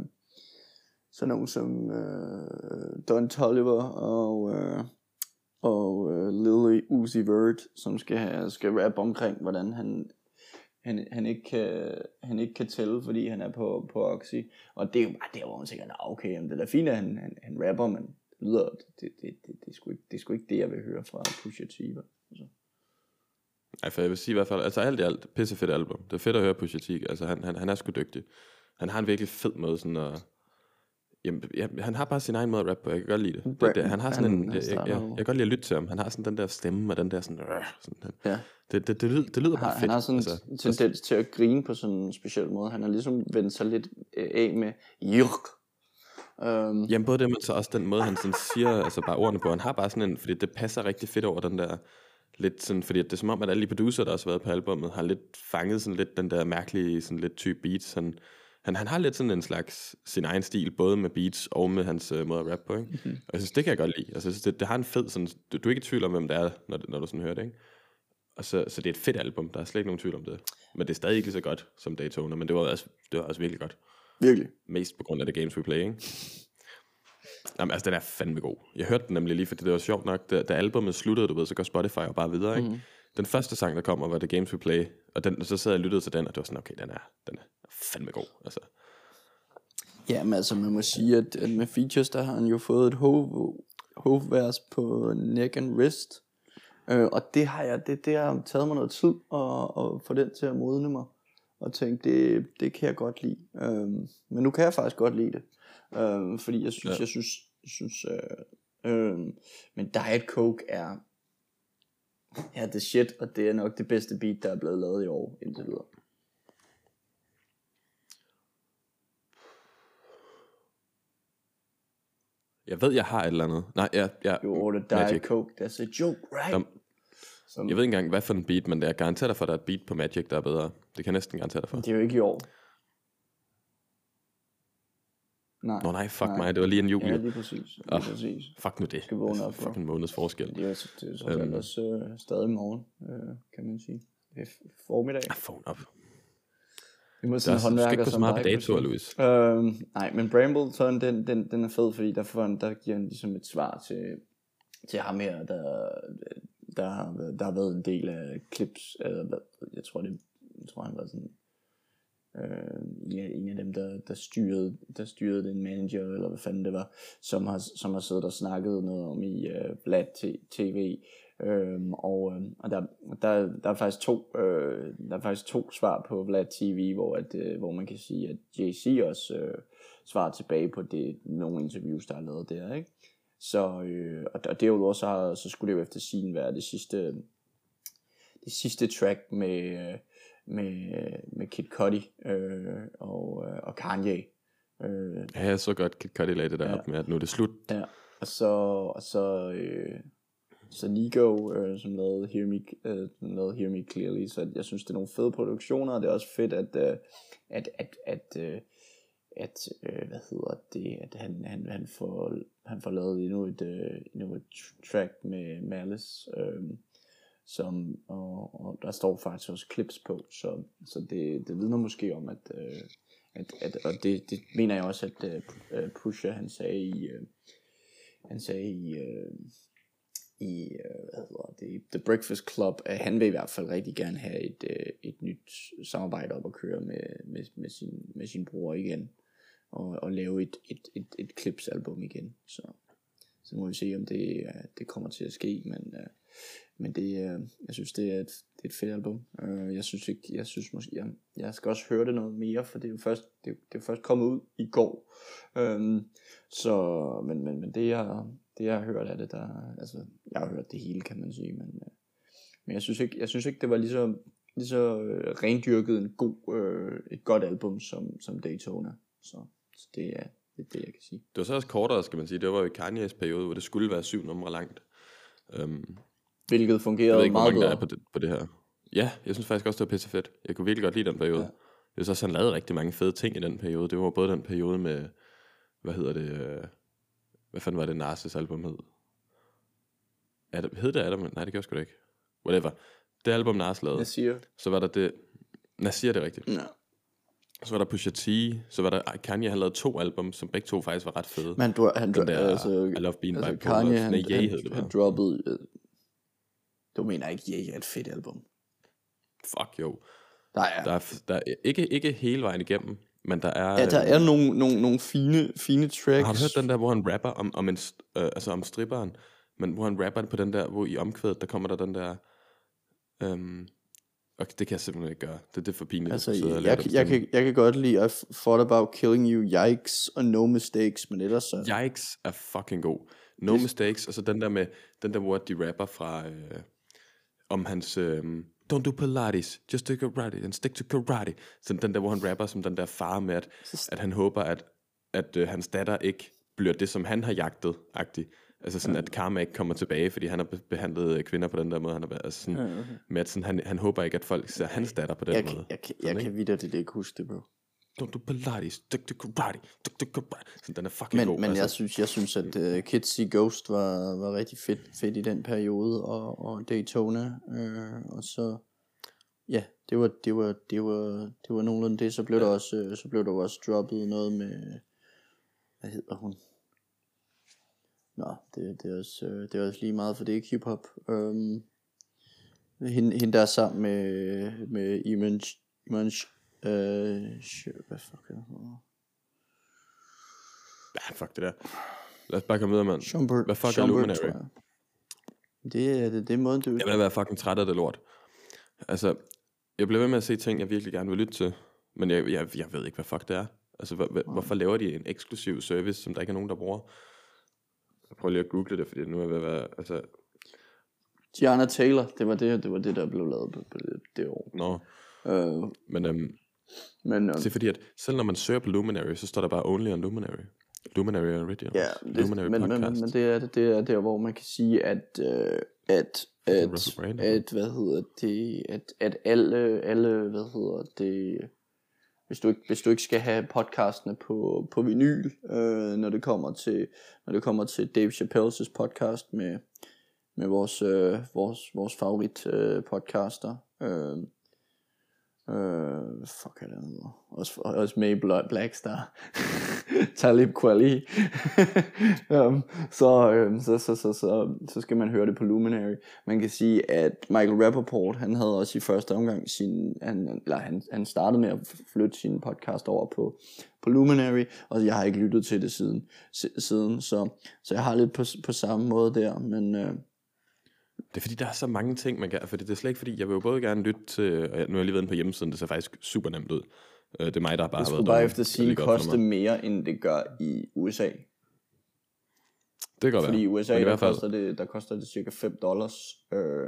S2: sådan nogen som øh, Don Tolliver og, øh, og øh, Lily Uzi Vert, som skal, have, skal rap omkring, hvordan han, han, han, ikke kan, han ikke kan tælle, fordi han er på, på Oxy. Og det er jo bare der, hvor man tænker, okay, jamen, det er da fint, at han, han, han rapper, men det lyder, det, det, det, det, det, er sgu ikke, det er sgu ikke det, jeg vil høre fra Pusha T. Altså.
S1: Ej, for jeg vil sige i hvert fald, altså alt i alt, fedt album. Det er fedt at høre Pusha T. Altså han, han, han er sgu dygtig. Han har en virkelig fed måde sådan at... Jamen, ja, han har bare sin egen måde at rappe på, jeg kan godt lide det. det, det han har sådan en, jeg, jeg, jeg, jeg, kan godt lide at lytte til ham. Han har sådan den der stemme, og den der sådan, øh, sådan den,
S2: ja.
S1: det, det, det, lyder, det lyder bare
S2: han,
S1: fedt.
S2: Han har sådan altså, en tendens til at grine på sådan en speciel måde. Han har ligesom vendt sig lidt øh, af med, jurk,
S1: Um, Jamen både det, men så også den måde, han sådan siger, altså bare ordene på, han har bare sådan en, fordi det passer rigtig fedt over den der, lidt sådan, fordi det er som om, at alle de producer, der også har været på albummet, har lidt fanget sådan lidt den der mærkelige, sådan lidt type beats. Han, han, han har lidt sådan en slags sin egen stil, både med beats og med hans uh, måde at rappe på, ikke? Mm-hmm. Og jeg synes, det kan jeg godt lide. Altså, jeg synes, det, det har en fed sådan, du, du er ikke i tvivl om, hvem det er, når, når du sådan hører det, ikke? Og så, så det er et fedt album, der er slet ikke nogen tvivl om det. Men det er stadig ikke lige så godt som Daytona, men det var også, det var også virkelig godt.
S2: Virkelig.
S1: Mest på grund af det games we play, ikke? Jamen, altså, den er fandme god. Jeg hørte den nemlig lige, fordi det var sjovt nok, da, da albumet sluttede, du ved, så går Spotify og bare videre, ikke? Mm. Den første sang, der kommer, var The Games We Play, og den, så sad jeg og lyttede til den, og det var sådan, okay, den er, den er fandme god, altså.
S2: Ja, men altså, man må sige, at, at med features, der har han jo fået et hovedvers på neck and wrist, øh, og det har jeg, det, det har taget mig noget tid at, at få den til at modne mig, og tænkte, det, det kan jeg godt lide. Øhm, men nu kan jeg faktisk godt lide det, øhm, fordi jeg synes, ja. jeg synes, jeg synes øh, øh, men Diet Coke er, er det shit, og det er nok det bedste beat, der er blevet lavet i år indtil videre.
S1: Jeg ved, jeg har et eller andet. Nej, jeg... jeg
S2: jo, det Diet
S1: Magic.
S2: Coke. That's a joke, right?
S1: Jamen,
S2: som,
S1: jeg ved ikke engang, hvad for en beat, men det er garanteret dig for, at der er et beat på Magic, der er bedre. Det kan jeg næsten garantere dig for.
S2: det er jo ikke i år. Nej.
S1: Nå nej, fuck
S2: Nej.
S1: mig, det var lige en juli.
S2: Ja, lige præcis. Lige
S1: Ah.
S2: præcis.
S1: Fuck nu det.
S2: Skal vågne
S1: er
S2: op, bro.
S1: fucking måneds forskel.
S2: Det er, det er alt
S1: Øhm.
S2: også øh, stadig morgen, øh, kan man sige. Det er formiddag.
S1: Ah, phone op.
S2: Vi må sådan
S1: er,
S2: en
S1: du skal
S2: håndværker
S1: ikke så
S2: som
S1: meget på datoer. Louis.
S2: Øhm, nej, men Brambleton, den, den, den er fed, fordi der, får, han- der giver han ligesom et svar til, til ham her, der, der, har, været- der har været en del af clips, eller hvad- jeg tror, det, jeg tror han var sådan, øh, en, af, en af dem, der, der, styrede, der styrede den manager, eller hvad fanden det var, som har, som har siddet og snakket noget om i øh, Blad TV, Øhm, og øh, og der, der, der er faktisk to øh, der er faktisk to svar på Vlad TV, hvor at øh, hvor man kan sige at JC også øh, svarer tilbage på det nogle interviews der er lavet der, ikke? Så øh, og, derudover så, så skulle det jo efter sin være det sidste det sidste track med med med Kid Cudi øh, og øh, og Kanye. Øh,
S1: Ja, så godt Kid Cudi lagde det der
S2: Ja.
S1: op med, at nu er det slut.
S2: Ja, og så, og så, øh, så Nigo, øh, som lavede Hear Me, øh, lavede Hear Me Clearly, så jeg synes, det er nogle fede produktioner, og det er også fedt, at, øh, at, at, at, øh, at øh, hvad hedder det, at han, han, han, får, han får lavet endnu et, øh, endnu et track med Malice, øh, som, og, og der står faktisk også clips på, så, så det, det vidner måske om, at, øh, at, at og det, det mener jeg også, at øh, øh, Pusha, han sagde i, øh, han sagde i, øh, i øh, hvad hedder det, The Breakfast Club, at han vil i hvert fald rigtig gerne have et, øh, et nyt samarbejde op at køre med, med, med, sin, med sin bror igen, og, og lave et, et, et, et Clips-album igen, så, så må vi se, om det, uh, det kommer til at ske, men, uh, men det, uh, jeg synes, det er et, det er et fedt album. Uh, jeg synes ikke, jeg synes måske, jeg, jeg skal også høre det noget mere, for det er jo først, det, er- det er først kommet ud i går. Um, så, men, men, men det jeg, det jeg har hørt af det, der, altså, jeg har hørt det hele, kan man sige, men, uh, men jeg synes ikke, jeg synes ikke, det var lige så, lige så rendyrket en god, øh, et godt album som, som Daytona. Så, så det er det, er det, jeg kan sige.
S1: Det var så også kortere, skal man sige. Det var jo i Kanye's periode, hvor det skulle være syv numre langt. Um,
S2: Hvilket
S1: jeg
S2: fungerede
S1: ved ikke, hvor
S2: meget
S1: mange der
S2: bedre.
S1: er på det, på det her. Ja, jeg synes faktisk også, det var pisse fedt. Jeg kunne virkelig godt lide den periode.
S2: Ja.
S1: Jeg synes også, han lavede rigtig mange fede ting i den periode. Det var både den periode med, hvad hedder det, øh, hvad fanden var det Narses album hed? Adam, hed det Adam? Nej, det jeg sgu da ikke. Whatever. Det album Nars lavede.
S2: Jeg siger,
S1: Så var der det, Nasir det er rigtigt.
S2: ja.
S1: Så var der Pusha T, så var der Kanye, han lavede to album, som begge to faktisk var ret fede.
S2: Men du, han,
S1: den der,
S2: altså,
S1: I Love Being
S2: altså
S1: Bipolar.
S2: Kanye, han,
S1: Ye
S2: han, han
S1: bare.
S2: droppede, øh, du mener ikke, Ye er et fedt album.
S1: Fuck jo.
S2: Der er,
S1: Der er, der er ikke, ikke hele vejen igennem, men der er...
S2: ja, der er nogle, nogle, nogle fine, fine tracks.
S1: Har du hørt den der, hvor han rapper om, om, en, øh, altså om stripperen, men hvor han rapper på den der, hvor i omkvædet, der kommer der den der... Øhm, okay, det kan jeg simpelthen ikke gøre. Det, det er for pinligt.
S2: Altså,
S1: at og
S2: jeg, jeg, jeg,
S1: stemme.
S2: kan, jeg kan godt lide I thought about killing you, yikes, og no mistakes, men ellers så...
S1: Yikes er fucking god. No
S2: Det-
S1: Mistakes, og så den der med, den der, hvor de rapper fra, øh, om hans, øh, don't do Pilates, just do karate, and stick to karate. Så den der, hvor han rapper som den der far med, at, at han håber, at, at øh, hans datter ikke bliver det, som han har jagtet, agtigt. Altså sådan, at karma ikke kommer tilbage, fordi han har be- behandlet øh, kvinder på den der måde. Han har, været- altså sådan,
S2: Ja, okay.
S1: med at sådan, han, han håber ikke, at folk ser hans datter på den
S2: Jeg,
S1: måde.
S2: jeg, kan,
S1: Sådan,
S2: jeg
S1: ikke?
S2: kan vidt det ikke huske det, bro.
S1: Don't do Pilates, stick to karate, stick to karate. Så den er fucking
S2: Men,
S1: god.
S2: men
S1: altså.
S2: jeg synes, jeg synes at uh, Kids See Ghost var, var rigtig fedt, fedt i den periode, og, og Daytona, øh, og så, ja, det var, det var, det var, det var nogenlunde det, så blev, der også, øh, så blev der også droppet noget med, hvad hedder hun? Nå, det, det, er også, øh, det er også lige meget, for det er ikke hiphop. Um, hende, hende der er sammen med, med Iman, Iman øh, Sh- hvad fuck er det?
S1: Ja, fuck det der. Lad os bare komme videre, mand.
S2: Schumberg,
S1: Hvad fuck er
S2: Schumberg,
S1: Luminary?
S2: Det er det, det er måden, du...
S1: Jeg vil være fucking træt af det lort. Altså, jeg bliver ved med at se ting, jeg virkelig gerne vil lytte til. Men jeg, jeg, jeg ved ikke, hvad fuck det er. Altså, hvor- hvorfor laver de en eksklusiv service, som der ikke er nogen, der bruger? Jeg prøver lige at google det, fordi nu er jeg ved at være... Altså,
S2: Gianna Taylor, det var det, det var det, der blev lavet på, på det, det år.
S1: nå.
S2: Øh,
S1: Men øhm,
S2: men øh,
S1: det er fordi, at selv når man søger på Luminary, så står der bare only on Luminary. Luminary Originals.
S2: Ja, det,
S1: Luminary
S2: men, men, men,
S1: Podcast.
S2: men det, er, det er der, hvor man kan sige, at, øh, at, at, at, hvad hedder det, at, at alle, alle, hvad hedder det, hvis du ikke, hvis du ikke skal have podcastene på, på vinyl, øh, når det kommer til, når det kommer til Dave Chappelle's podcast med, med vores, øh, vores, vores favorit øh, podcaster, øh, Øh, fuck er det han hedder? Også, også med i Blackstar. Talib Kweli. um, så, øh, så, så, så, så, så skal man høre det på Luminary. Man kan sige, at Michael Rappaport, han havde også i første omgang sin, han, eller han, han startede med at flytte sin podcast over på, på Luminary, og jeg har ikke lyttet til det siden, siden så, så jeg har lidt på, på samme måde der, men øh,
S1: det er fordi, der er så mange ting, man kan... For det er slet ikke fordi, jeg vil jo både gerne lytte til... Og jeg- nu har jeg lige været inde på hjemmesiden, det ser faktisk super nemt ud. Øh, Det er mig, der bare
S2: det
S1: har
S2: skulle
S1: været
S2: bare efter
S1: Det er godt for
S2: koste mere, end det gør i USA.
S1: Det kan godt
S2: Fordi i
S1: være.
S2: USA,
S1: Men i
S2: der
S1: fald,
S2: koster, det, der koster det cirka 5 dollars, øh,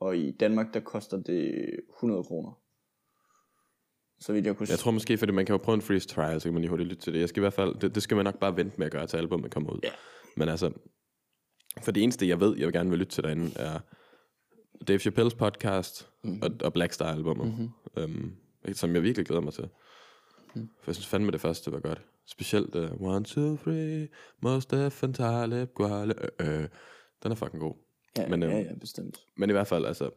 S2: og i Danmark, der koster det 100 kroner. Så vidt jeg kunne
S1: jeg tror måske, fordi man kan jo prøve en freeze trial, så kan man lige hurtigt lytte til det. Jeg skal i hvert fald, det, det skal man nok bare vente med at gøre, til albumet kommer ud.
S2: Ja.
S1: Men altså, for det eneste, jeg ved, jeg vil gerne vil lytte til derinde, er Dave Chappelle's podcast
S2: Mhm.
S1: mm-hmm. og, og Black Star albumet, mm-hmm. øhm, som jeg virkelig glæder mig til.
S2: Mhm.
S1: For jeg synes fandme, det første var godt. Specielt uh, One, Two, Three, Most F, Talib, Guale, øh, øh. Den er fucking god.
S2: Ja,
S1: Men,
S2: men,
S1: øhm,
S2: ja, ja, bestemt.
S1: Men i hvert fald, altså...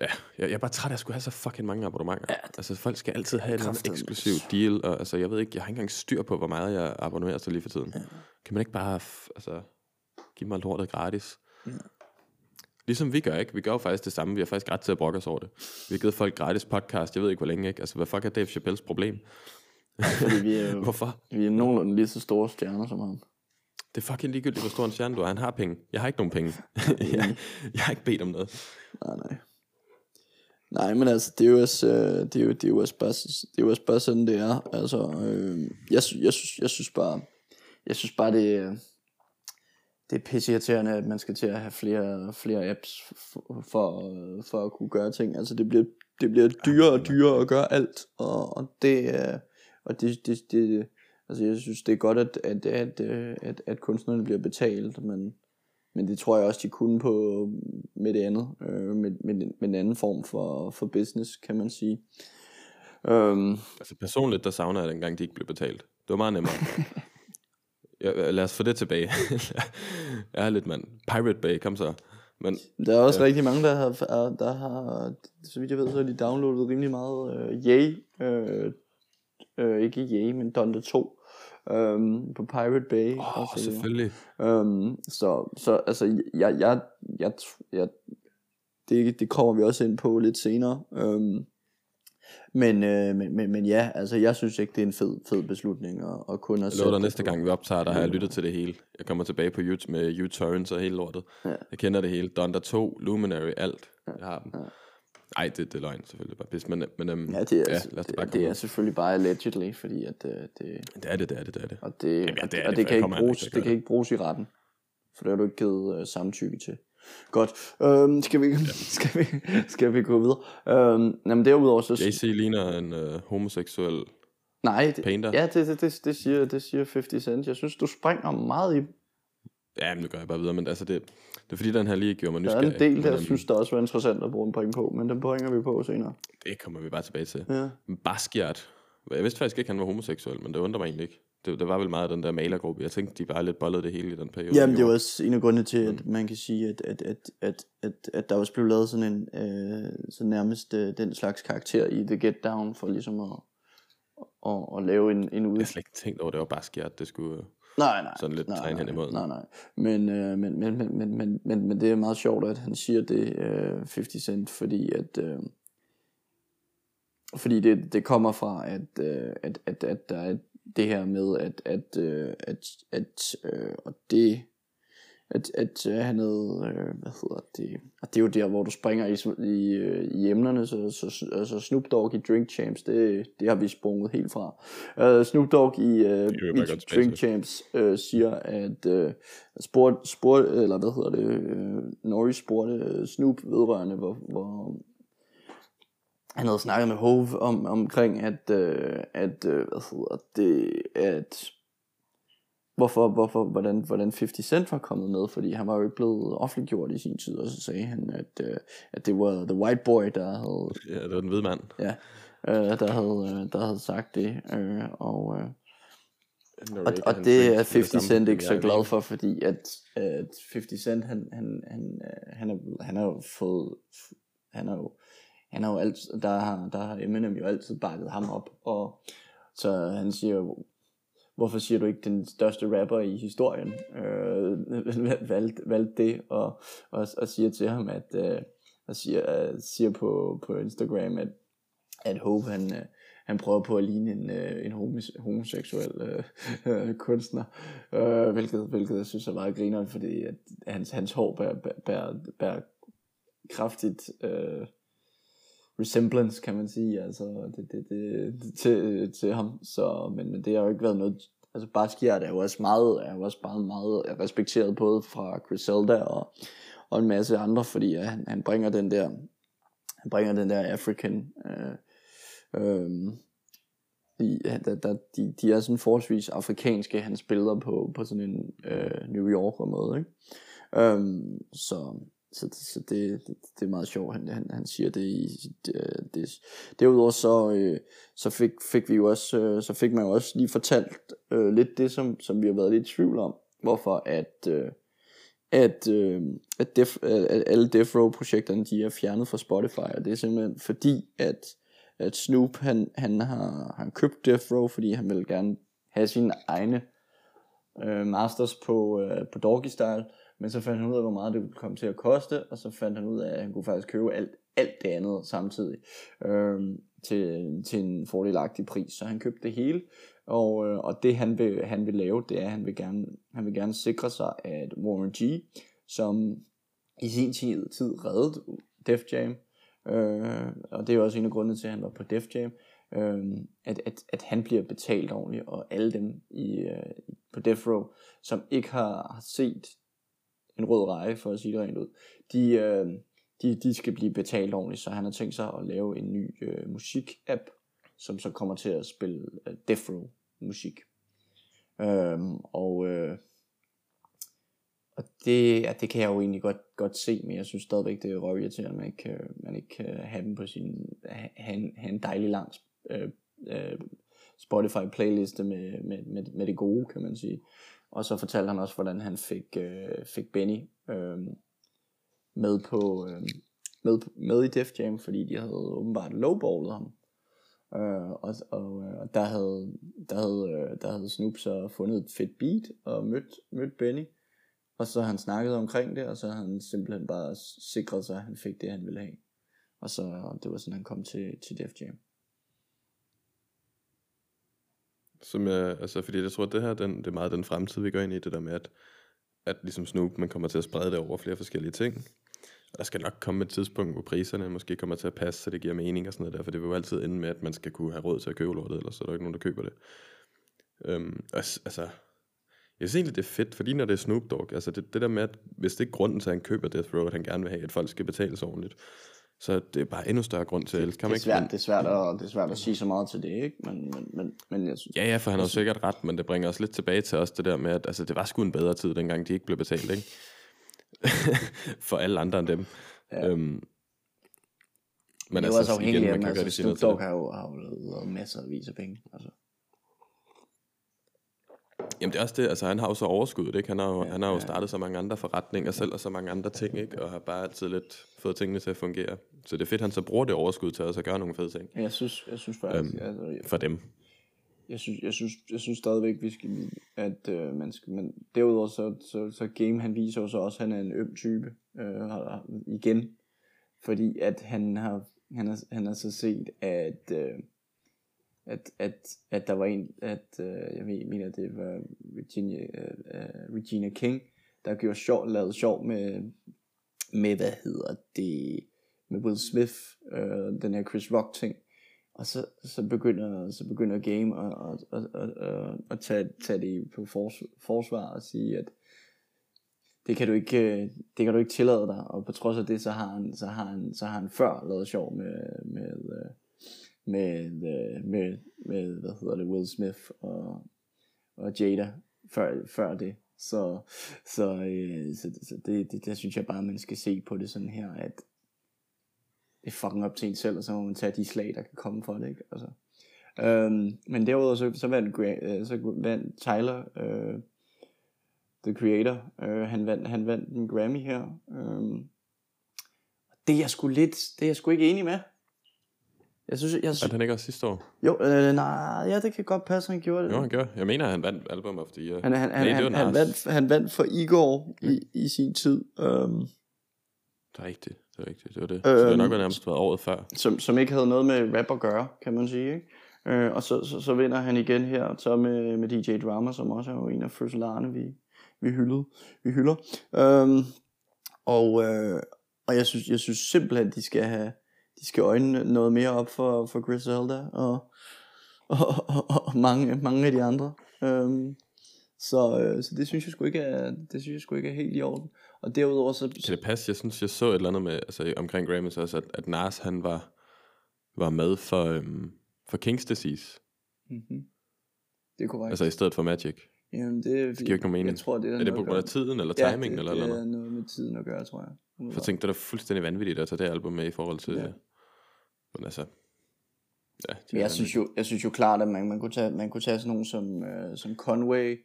S1: Ja, jeg, jeg er bare træt af at skulle have så fucking mange abonnementer.
S2: Ja,
S1: Ja, altså, folk skal altid have en eksklusiv deal, og altså, jeg ved ikke, jeg har ikke engang styr på, hvor meget jeg abonnerer til lige for tiden. Ja. Kan man ikke bare, altså, give mig lortet gratis?
S2: Ja.
S1: Ligesom vi gør, ikke? Vi gør jo faktisk det samme. Vi har faktisk ret til at brokke os over det. Vi har givet folk gratis podcast. Jeg ved ikke, hvor længe, ikke? Altså, hvad fuck er Dave Chappelles problem?
S2: Fordi vi er, jo,
S1: Hvorfor?
S2: vi er nogenlunde lige så store stjerner som ham.
S1: Det er fucking ligegyldigt, hvor stor en stjerne du er. Han har penge. Jeg har ikke nogen penge. jeg, jeg har ikke bedt om noget.
S2: Nej, nej. Nej, men altså, det er jo også, øh, det er jo, det er jo også, bare, det er jo også bare sådan, det er. Altså, øh, jeg, jeg, synes, jeg synes bare, jeg synes bare, det, er- det er pisseirriterende, at man skal til at have flere, flere apps for, for, for at kunne gøre ting. Altså, det bliver, det bliver dyrere og dyrere at gøre alt, og, og det er, og det, det, det, altså, jeg synes, det er godt, at, at, at, øh, at, at kunstnerne bliver betalt, men, men det tror jeg også, de kunne på med det andet, øh, med, med, med en anden form for, for business, kan man sige. Øhm,
S1: Altså personligt, der savner jeg dengang, de ikke blev betalt. Det var meget nemmere. ja, lad os få det tilbage. jeg er lidt mand. Pirate Bay, kom så. Men
S2: der er også ja. rigtig mange, der har, er- der har, så vidt jeg ved, så har de downloadet rimelig meget øh, Yay, øh, øh, ikke Yay, men Donda 2, øhm, på Pirate Bay.
S1: åh,
S2: så videre.
S1: selvfølgelig.
S2: Øhm, så, så altså, jeg, jeg, jeg, jeg det, det kommer vi også ind på lidt senere. Øhm, men, øh, men, men, men ja, altså jeg synes ikke, det er en fed, fed beslutning at, at kun at
S1: Jeg lover dig næste gang, vi optager, der har jeg lyttet til det hele. Jeg kommer tilbage på YouTube med U-Turns og hele lortet.
S2: Ja.
S1: Jeg kender det hele. Donda 2, Luminary, alt. Jeg har dem.
S2: Ja.
S1: Ej, det, det er løgn selvfølgelig bare pis. Men, men øhm,
S2: Ja, det er,
S1: ja, lad os
S2: det,
S1: bare
S2: det, er
S1: ud.
S2: selvfølgelig bare allegedly, fordi at øh, det,
S1: det er det, det er det, det er det.
S2: og det,
S1: Jamen, ja, det er
S2: og
S1: det,
S2: det, kan ikke bruges, det kan ikke bruges i retten, for det har du ikke givet øh, samtykke til. Godt, øhm, skal, vi, skal, vi, skal vi gå videre? Øhm, jamen derudover så...
S1: JC ligner en øh, homoseksuel
S2: nej, det,
S1: painter.
S2: ja, det, det, det, det, siger, det siger 50 Cent. Jeg synes, du springer meget i
S1: Ja, men det gør jeg bare videre, men altså det, det er fordi, den her lige gjorde mig
S2: Der er
S1: nysgerrig.
S2: en del, der
S1: øhm,
S2: synes, der også var interessant at bruge en point på, men den bringer vi på senere.
S1: Det kommer vi bare tilbage til.
S2: Ja.
S1: Basquiat. Jeg vidste faktisk ikke, han var homoseksuel, men det undrer mig egentlig ikke. Det, det var vel meget den der malergruppe. Jeg tænkte, de bare lidt bollede det hele i den periode.
S2: Jamen,
S1: de
S2: det var også en af grundene til, at man kan sige, at, at, at, at, at, at der også blev lavet sådan en, øh, så nærmest øh, den slags karakter i The Get Down, for ligesom at, at, at lave en, en ud...
S1: Jeg har slet ikke tænkt over, at det var Basquiat, det skulle... øh,
S2: Nej, nej.
S1: sådan lidt
S2: nej,
S1: tegn hen imod.
S2: Nej, nej. Men, øh, men, men, men, men, men, men, men det er meget sjovt, at han siger det, øh, 50 Cent, fordi at... Øh, fordi det, det kommer fra, at, øh, at, at, at der er det her med, at, at, øh, at, at øh, og det, at, at øh, han havde, øh, hvad hedder det, og det er jo der, hvor du springer i, i, øh, i emnerne, så, så altså Snoop Dogg i Drink Champs, det, det har vi sprunget helt fra. Uh, Snoop Dogg i, uh, i Drink. Champs uh, siger, at uh, spurgte, spurgte, eller hvad hedder det, uh, Norris spurgte uh, Snoop vedrørende, hvor, hvor han havde snakket med Hove om, omkring, at, øh, at øh, hvad hedder det, at, hvorfor, hvorfor, hvordan, hvordan 50 Cent var kommet med, fordi han var jo ikke blevet offentliggjort i sin tid, og så sagde han, at, øh, at det var The White Boy, der havde,
S1: Ja, det var den hvide mand.
S2: ja, øh, der, havde, øh, der havde sagt det, øh, og, øh, og, og det er 50 Cent ikke så glad for, fordi at, at 50 Cent, han, han, han, øh, han, er, han har jo fået, han har jo, han har jo altid, der har, der har Eminem jo altid bakket ham op, og så han siger jo, hvorfor siger du ikke den største rapper i historien, øh, valgte, valg det, og, og, og siger til ham, at, øh, og siger, øh, siger på, på Instagram, at, at Hope, han, øh, han prøver på at ligne en, øh, en homoseksuel øh, øh, kunstner, øh, hvilket, hvilket jeg synes er meget grineren, fordi at hans, hans hår bærer, bærer, bærer kraftigt øh, resemblance, kan man sige, altså det, det, det, det, til, øh, til ham, så, men, men det har jo ikke været noget, altså Basquiat er jo også meget, er jo også meget, meget respekteret både fra Griselda og, og en masse andre, fordi ja, han, han bringer den der, han bringer den der African, øh, øh, de, der, der, de, de er sådan forholdsvis afrikanske, hans billeder på, på sådan en øh, New Yorker måde, ikke? Øhm, så, så, så det, det, det er meget sjovt, han, han, han siger det i sit, øh, det, Derudover så, øh, så fik, fik vi jo også, øh, så fik man jo også lige fortalt øh, lidt det, som, som vi har været lidt i tvivl om, hvorfor at, øh, at, øh, at, def, at alle Death Row projekterne, de er fjernet fra Spotify, og det er simpelthen fordi, at, at Snoop, han, han har han købt Death Row, fordi han vil gerne have sine egne øh, masters på, øh, på Doggy Style, men så fandt han ud af, hvor meget det ville komme til at koste, og så fandt han ud af, at han kunne faktisk købe alt, alt det andet samtidig øh, til, til en fordelagtig pris. Så han købte det hele, og, øh, og det han vil, han vil lave, det er, at han vil gerne, han vil gerne sikre sig, at Warren G, som i sin tid, tid reddede Def Jam, øh, og det er også en af grundene til, at han var på Def Jam, øh, at, at, at han bliver betalt ordentligt, og alle dem i, øh, på Death Row, som ikke har, har set en rød reje, for at sige det rent ud, de, øh, de, de skal blive betalt ordentligt, så han har tænkt sig at lave en ny øh, musik-app, som så kommer til at spille øh, Death Row musik. Øhm, og, øh, og det, ja, det kan jeg jo egentlig godt, godt se, men jeg synes stadigvæk, det er røvirriterende, at man ikke, øh, man ikke kan have dem på sin, have en, have en dejlig lang øh, øh, Spotify playliste med, med, med, med det gode, kan man sige. Og så fortalte han også, hvordan han fik, øh, fik Benny øh, med på øh, med, med i Def Jam, fordi de havde åbenbart lowballet ham. Øh, og, og, øh, og der havde, der havde, øh, der havde Snoop så fundet et fedt beat og mødt, mødt Benny. Og så han snakket omkring det, og så han simpelthen bare sikret sig, at han fik det, han ville have. Og så det var sådan, han kom til, til Def Jam.
S1: Som jeg, altså, fordi jeg tror, at det her, den, det er meget den fremtid, vi går ind i, det der med, at, at ligesom Snoop, man kommer til at sprede det over flere forskellige ting. Der skal nok komme et tidspunkt, hvor priserne måske kommer til at passe, så det giver mening og sådan noget der, for det vil jo altid ende med, at man skal kunne have råd til at købe lortet, ellers så er der ikke nogen, der køber det. Øhm, altså, jeg synes egentlig, det er fedt, fordi når det er Snoop Dogg, altså det, det der med, at hvis det ikke er grunden til, at han køber Death Row, at han gerne vil have, at folk skal betale ordentligt, så det er bare endnu større grund til at elske
S2: Det er, svært, det, er svært at, det er svært at sige så meget til det, ikke? Men, men, men, men jeg synes,
S1: Ja, ja, for han har jo sikkert ret, men det bringer os lidt tilbage til os det der med, at altså, det var sgu en bedre tid, dengang de ikke blev betalt, ikke? for alle andre end dem.
S2: Ja.
S1: Øhm,
S2: men det er jo også afhængigt af, altså Snoop Dogg har jo, har jo lavet masser af vis af penge. Altså.
S1: Jamen det er også det, altså han har jo så overskud, ikke? Han har jo,
S2: Ja,
S1: han har jo
S2: ja.
S1: startet så mange andre forretninger selv, og så mange andre ting, ikke? Og har bare altid lidt fået tingene til at fungere. Så det er fedt, han så bruger det overskud til også at gøre nogle fede ting
S2: jeg synes, jeg synes faktisk,
S1: Øhm.
S2: altså, jeg,
S1: for dem.
S2: jeg synes, jeg synes, jeg synes stadigvæk, vi skal, at øh, man skal, men derudover så, så, så Game, han viser jo så også, at han er en øm type, øh, igen, fordi at han har, han har, han har så set, at, øh, at, at, at der var en, at, øh, jeg mener, det var Virginia, øh, øh, Regina King, der gjorde sjov, lavede sjov med, med, hvad hedder det, med Will Smith, øh, den her Chris Rock ting, og så, så, begynder, så begynder Game at, at, at, at, at, at tage, tage det på fors, forsvar og sige, at det kan du ikke, øh, det kan du ikke tillade dig, og på trods af det, så har han, så har han, så har han før lavet sjov med, med, øh, med, øh, med, med, hvad hedder det, Will Smith og, og Jada, før, før det. Så, så, øh, så, så det, det, der synes jeg bare, man skal se på det sådan her, at det er fucking op til en selv, og så må man tage de slag, der kan komme for det, ikke? Altså. Øhm, men derudover så, så, vandt, øh, så vandt Tyler, øh, The Creator, øh, han, vandt, han vandt en Grammy her. Øh, det er jeg sgu lidt, det er jeg sgu ikke enig med.
S1: Jeg synes, jeg synes... han ikke også sidste år?
S2: Jo, øh, nej, ja, det kan godt passe, han gjorde det.
S1: Jo, han gjorde. Jeg mener, han vandt Album of the Year.
S2: Han, han, han, han, han, vandt, han vandt for Igor i, i sin tid. Um,
S1: det er rigtigt, det er rigtigt. Det var det. Um, så det har nok været nærmest været året før.
S2: Som, som ikke havde noget med rap at gøre, kan man sige. Ikke? Uh, og så, så, så vinder han igen her, så med, med DJ Drama, som også er jo en af fødselarerne, vi, vi, hyldede, vi hylder. Um, og, uh, og jeg synes, jeg synes simpelthen, de skal have de skal øjne noget mere op for, for Griselda og, og, og, og mange, mange af de andre. Um, så, øh, så det synes jeg sgu ikke er, det synes jeg sgu ikke er helt i orden. Og derudover så...
S1: Kan det passe? Jeg synes, jeg så et eller andet med, altså omkring Grammys også, at, at Nas han var, var med for, øhm, for King's Disease.
S2: Mm-hmm. Det er korrekt.
S1: Altså i stedet for Magic.
S2: Jamen det,
S1: det giver ikke nogen mening.
S2: Jeg tror, det er,
S1: er det på grund af tiden, eller timing,
S2: ja,
S1: eller
S2: det
S1: eller
S2: noget? det er noget med tiden at gøre, tror jeg.
S1: For jeg tænkte, det er fuldstændig vanvittigt at tage det album med i forhold til... Ja. Men altså...
S2: Ja, Men jeg synes, jo, jeg synes jo klart, at man, man, kunne, tage, man kunne tage sådan nogen som, øh, som Conway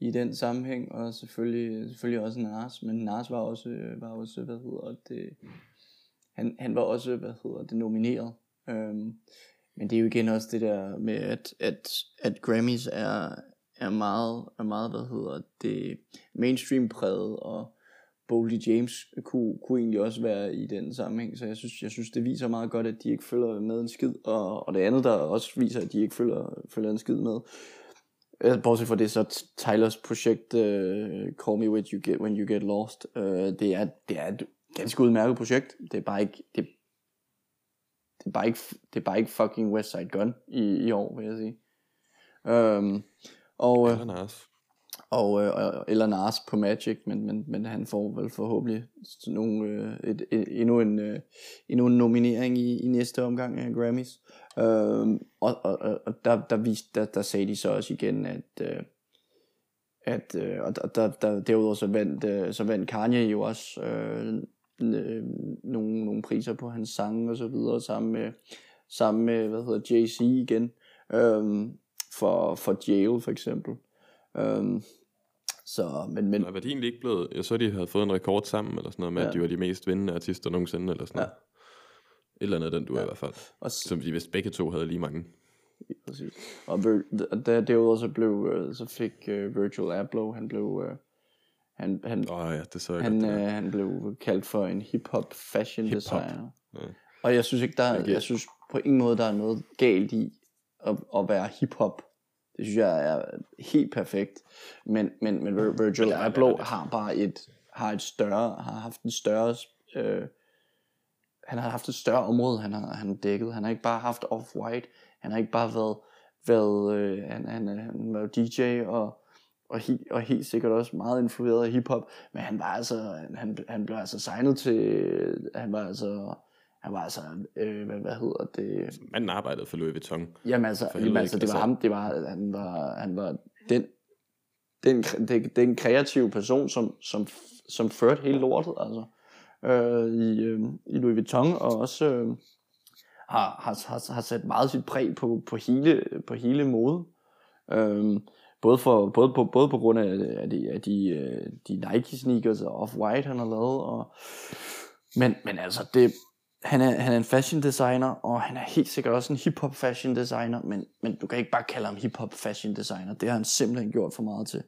S2: i den sammenhæng, og selvfølgelig, selvfølgelig også Nars, men Nars var også, var også hvad hedder det, han, han var også, hvad hedder det, nomineret. Øhm, men det er jo igen også det der med, at, at, at Grammys er, er meget, er meget, hvad hedder det, mainstream præget, og Boldy James kunne, kunne egentlig også være i den sammenhæng, så jeg synes, jeg synes det viser meget godt, at de ikke følger med en skid, og, og det andet, der også viser, at de ikke følger, følger en skid med, bortset fra det, så Tylers projekt, uh, Call Me When You Get, When you get Lost, uh, det, er, det er et ganske udmærket projekt, det er bare ikke, det, det er bare ikke, det er bare ikke fucking West Side Gun i, i år, vil jeg sige. Um, og,
S1: Nas.
S2: Og, øh, eller Nas på Magic, men, men, men han får vel forhåbentlig nogle, øh, et, et, endnu, en, øh, endnu en nominering i, i næste omgang af Grammys. Øh, og og, og der, der, viste, der, der sagde de så også igen, at, øh, at øh, og der, der, der, derudover så vandt, øh, så vandt Kanye jo også øh, øh, nogle, nogle priser på hans sange og så videre, sammen med, sammen med hvad hedder Jay-Z igen, øh, for, for Jail for eksempel. Øhm, så, men, men...
S1: Er værdien ikke blevet... Jeg så, de havde fået en rekord sammen, eller sådan noget, med, ja. at de var de mest vindende artister nogensinde, eller sådan noget. Ja. Et eller andet den du ja. i hvert fald. Og s- Som de vist begge to havde lige mange.
S2: Ja, præcis. Og der, derudover så blev, øh, så fik uh, Virgil Abloh, han blev, uh, han, han,
S1: oh, ja, det så jeg
S2: han,
S1: godt,
S2: uh, han blev kaldt for en hip-hop fashion hip-hop. designer. Ja. Og jeg synes ikke, der er, jeg synes på ingen måde, der er noget galt i at, at være hip-hop det synes jeg er helt perfekt. Men, men, men Virgil Abloh har bare et, har et større, har haft en større, øh, han har haft et større område, han har, han har dækket. Han har ikke bare haft Off-White, han har ikke bare været, været øh, han, han, han var DJ og, og, he, og helt sikkert også meget influeret af hiphop, men han var altså, han, han blev altså signet til, han var altså, han var altså, øh, hvad, hvad hedder det?
S1: Manden arbejdede for Louis Vuitton.
S2: Jamen altså, jamen, altså det var ham, det var, han var, han var den, den, den, den kreative person, som, som, som førte hele lortet, altså, øh, i, øh, i Louis Vuitton, og også øh, har, har, har, har sat meget sit præg på, på hele, på hele mode. Øh, både, for, både, på, både på grund af, af de, af de, øh, de Nike sneakers og Off-White, han har lavet, og, men, men altså, det, han er, han er en fashion designer, og han er helt sikkert også en hip-hop fashion designer, men, men du kan ikke bare kalde ham hip-hop fashion designer. Det har han simpelthen gjort for meget til.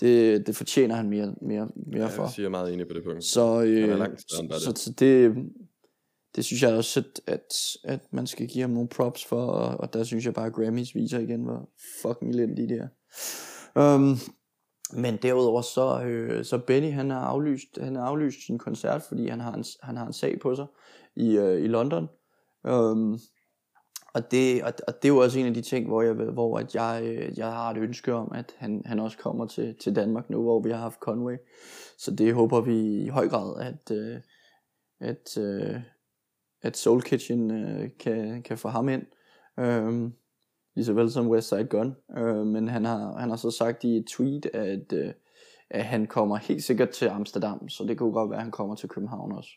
S2: Det, det fortjener han mere, mere, mere for.
S1: Jeg siger meget enig på det punkt.
S2: Så, øh, langt så, det. så, det, det synes jeg også, at, at, at man skal give ham nogle props for, og, og der synes jeg bare, at Grammys viser igen, hvor fucking elendige det er. Um, men derudover så, øh, så Benny han har aflyst, han har aflyst sin koncert, fordi han har en, han har en sag på sig i, øh, i London. Øhm, og, det, og, og det er jo også en af de ting, hvor jeg, hvor at jeg, øh, jeg har et ønske om, at han, han også kommer til, til Danmark nu, hvor vi har haft Conway. Så det håber vi i høj grad, at, øh, at, øh, at Soul Kitchen øh, kan, kan få ham ind. Um, lige så vel som West Side Gun. Øh, men han har, han har så sagt i et tweet, at, øh, at han kommer helt sikkert til Amsterdam, så det kunne godt være, at han kommer til København også.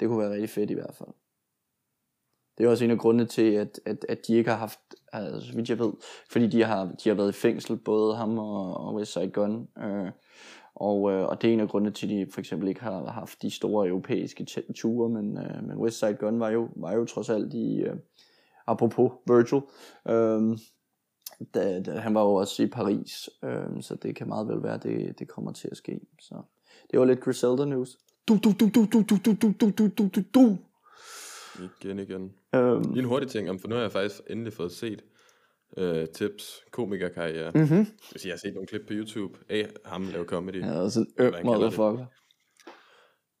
S2: Det kunne være rigtig fedt i hvert fald. Det er også en af grundene til, at, at, at de ikke har haft, altså, vidt jeg ved, fordi de har, de har været i fængsel, både ham og, og West Side Gun. Øh, og, øh, og det er en af grundene til, at de for eksempel ikke har haft de store europæiske ture, men, øh, men West Side Gun var jo, var jo trods alt i, øh, apropos Virgil, øh, da, da, han var jo også i Paris, øh, så det kan meget vel være, at det, det kommer til at ske. Så det var lidt Griselda news. Du, du, du, du, du, du, du, du, du, du, du, du, du.
S1: Igen, igen.
S2: Øhm,
S1: Lige en hurtig ting, for nu har jeg faktisk endelig fået set øh, tips, komikerkarriere.
S2: mm-hmm.
S1: Hvis jeg har set nogle klip på YouTube af ham lave comedy.
S2: Ja,
S1: Hvad
S2: øm motherfucker.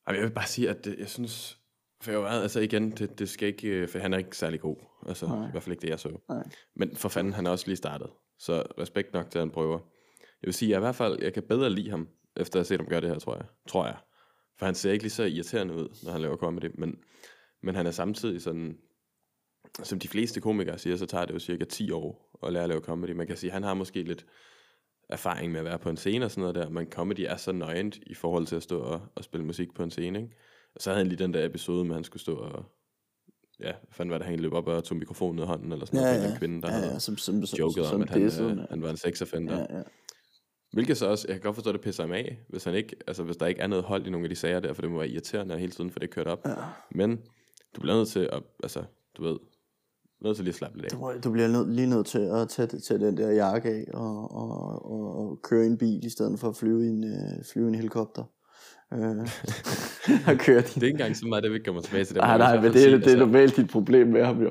S1: Ej, jeg vil bare sige, at det, jeg synes, for jeg var, altså igen, det, det skal ikke, øh, for han er ikke særlig god. Altså,
S2: Nej.
S1: i hvert fald ikke det, jeg så.
S2: Nej.
S1: Men for fanden, han er også lige startet. Så respekt nok til, at han prøver. Jeg vil sige, at jeg i hvert fald, jeg kan bedre lide ham, efter at have set ham gøre det her, tror jeg. Tror jeg. For han ser ikke lige så irriterende ud, når han laver comedy. Men, men han er samtidig sådan, som de fleste komikere siger, så tager det jo cirka 10 år at lære at lave comedy. Man kan sige, at han har måske lidt erfaring med at være på en scene og sådan noget der, men comedy er så nøgent i forhold til at stå og, og spille musik på en scene, ikke? Og så havde han lige den der episode med, at han skulle stå og, ja, hvad fanden var det, han løb op og tog mikrofonen ud af hånden, eller sådan
S2: Ja,
S1: noget,
S2: ja.
S1: en kvinde, der
S2: Ja, ja, som, som, som,
S1: joket
S2: som
S1: om, at han, øh, han var en sexoffender.
S2: ja, ja.
S1: Hvilket så også, jeg kan godt forstå, at det pisser ham af, hvis, han ikke, altså, hvis der ikke er noget hold i nogle af de sager der, for det må være irriterende hele tiden, for det er kørt op.
S2: Ja.
S1: Men du bliver nødt til at, altså, du ved, nødt til lige at slappe lidt af.
S2: Du, du bliver nød, lige nødt til at tage, tage den der jakke af og, og, og, og køre i en bil, i stedet for at flyve i en, øh, flyve i en helikopter. Øh, og køre din...
S1: Det er ikke engang så meget, det vi kommer tilbage til det.
S2: Nej, nej, men det,
S1: sige,
S2: det er
S1: altså,
S2: normalt dit problem med ham jo.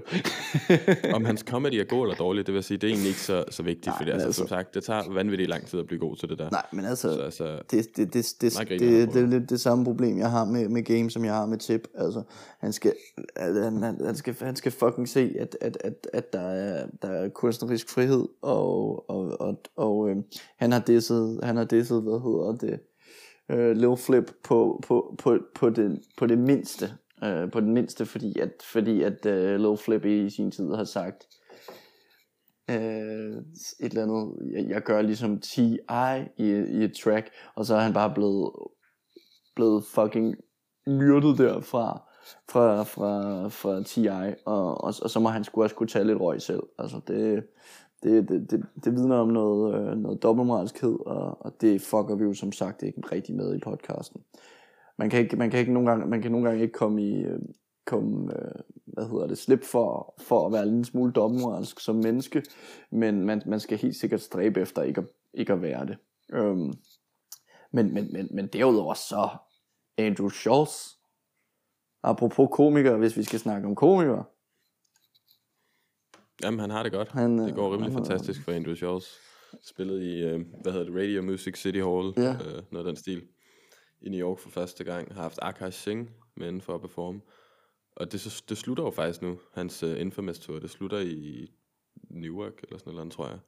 S1: om hans comedy er god eller dårlig, det vil sige, det er egentlig ikke så, så vigtigt,
S2: Nej, men
S1: altså,
S2: altså-
S1: som sagt, det tager vanvittigt lang tid at blive god til det der.
S2: Nej, men altså,
S1: Så altså,
S2: det, det, det, det, det, det,
S1: på
S2: det er
S1: det.
S2: lidt det samme problem, jeg har med, med game, som jeg har med tip. Altså, han skal, han, han, han, skal, han skal fucking se, at, at, at, at der, er, der er kunstnerisk frihed, og, og, og, og øh, han har disset, han har disset, hvad hedder det, øh, Lil Flip på, på, på, på, det, på det mindste. Øh, på den mindste, fordi at, fordi at øh, Lil Flip i sin tid har sagt, øh, et eller andet, jeg, jeg gør ligesom T.I. i, i et track, og så er han bare blevet, blevet fucking myrdet derfra, fra, fra, fra T.I., og, og, og så må han skulle også kunne tage lidt røg selv. Altså det, det, det, det, det vidner om noget, øh, noget dobbeltmoralskhed, og, og det fucker vi jo som sagt ikke rigtig med i podcasten. Man kan ikke, man kan ikke nogle gange, man kan nogle gange ikke komme i, øh, komme, øh, hvad hedder det, slip for, for at være en lille smule dobbeltmoralsk som menneske, men man, man skal helt sikkert stræbe efter ikke at, ikke at være det. Øhm, men, men, men, men derudover så, Andrew Schultz, apropos komikere, hvis vi skal snakke om komikere,
S1: jamen han har det godt.
S2: Han,
S1: det går
S2: øh,
S1: rimelig
S2: han
S1: fantastisk for Andrew Schultz. Spillet i, øh, hvad hedder det, Radio Music City Hall,
S2: Ja.
S1: øh, noget af den stil, i New York for første gang. Har haft Akash Singh med inden for at performe. Og det, så- det slutter jo faktisk nu, hans uh, Infamous Tour. Det slutter i Newark eller sådan noget, tror jeg.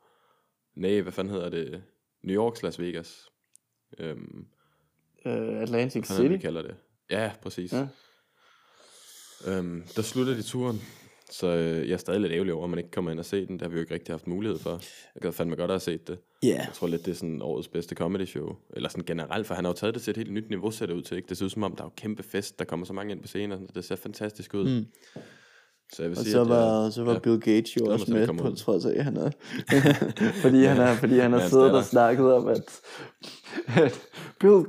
S1: Nej, hvad fanden hedder det? New York, Las Vegas. Øhm,
S2: øh, Atlantic
S1: hvad
S2: City.
S1: kalder det? Ja, præcis.
S2: Ja.
S1: Øhm, der slutter de turen, så øh, jeg er stadig lidt ærgerlig over, at man ikke kommer ind og se den. Det har vi jo ikke rigtig haft mulighed for. Jeg gad fandme godt at have set det.
S2: Ja,
S1: Jeg tror lidt, det er sådan årets bedste comedy show. Eller sådan generelt, for han har jo taget det til et helt nyt niveau, ser det ud til. Ikke? Det ser ud som om, der er jo kæmpe fest, der kommer så mange ind på scenen. og sådan. Det ser fantastisk ud. Mm. Så jeg vil
S2: og
S1: sige,
S2: så var, så var
S1: ja.
S2: Bill Gates jo også med på
S1: ud.
S2: trods af, at han er, fordi han er, fordi han har
S1: Hans
S2: siddet og snakket om, at, at Bill,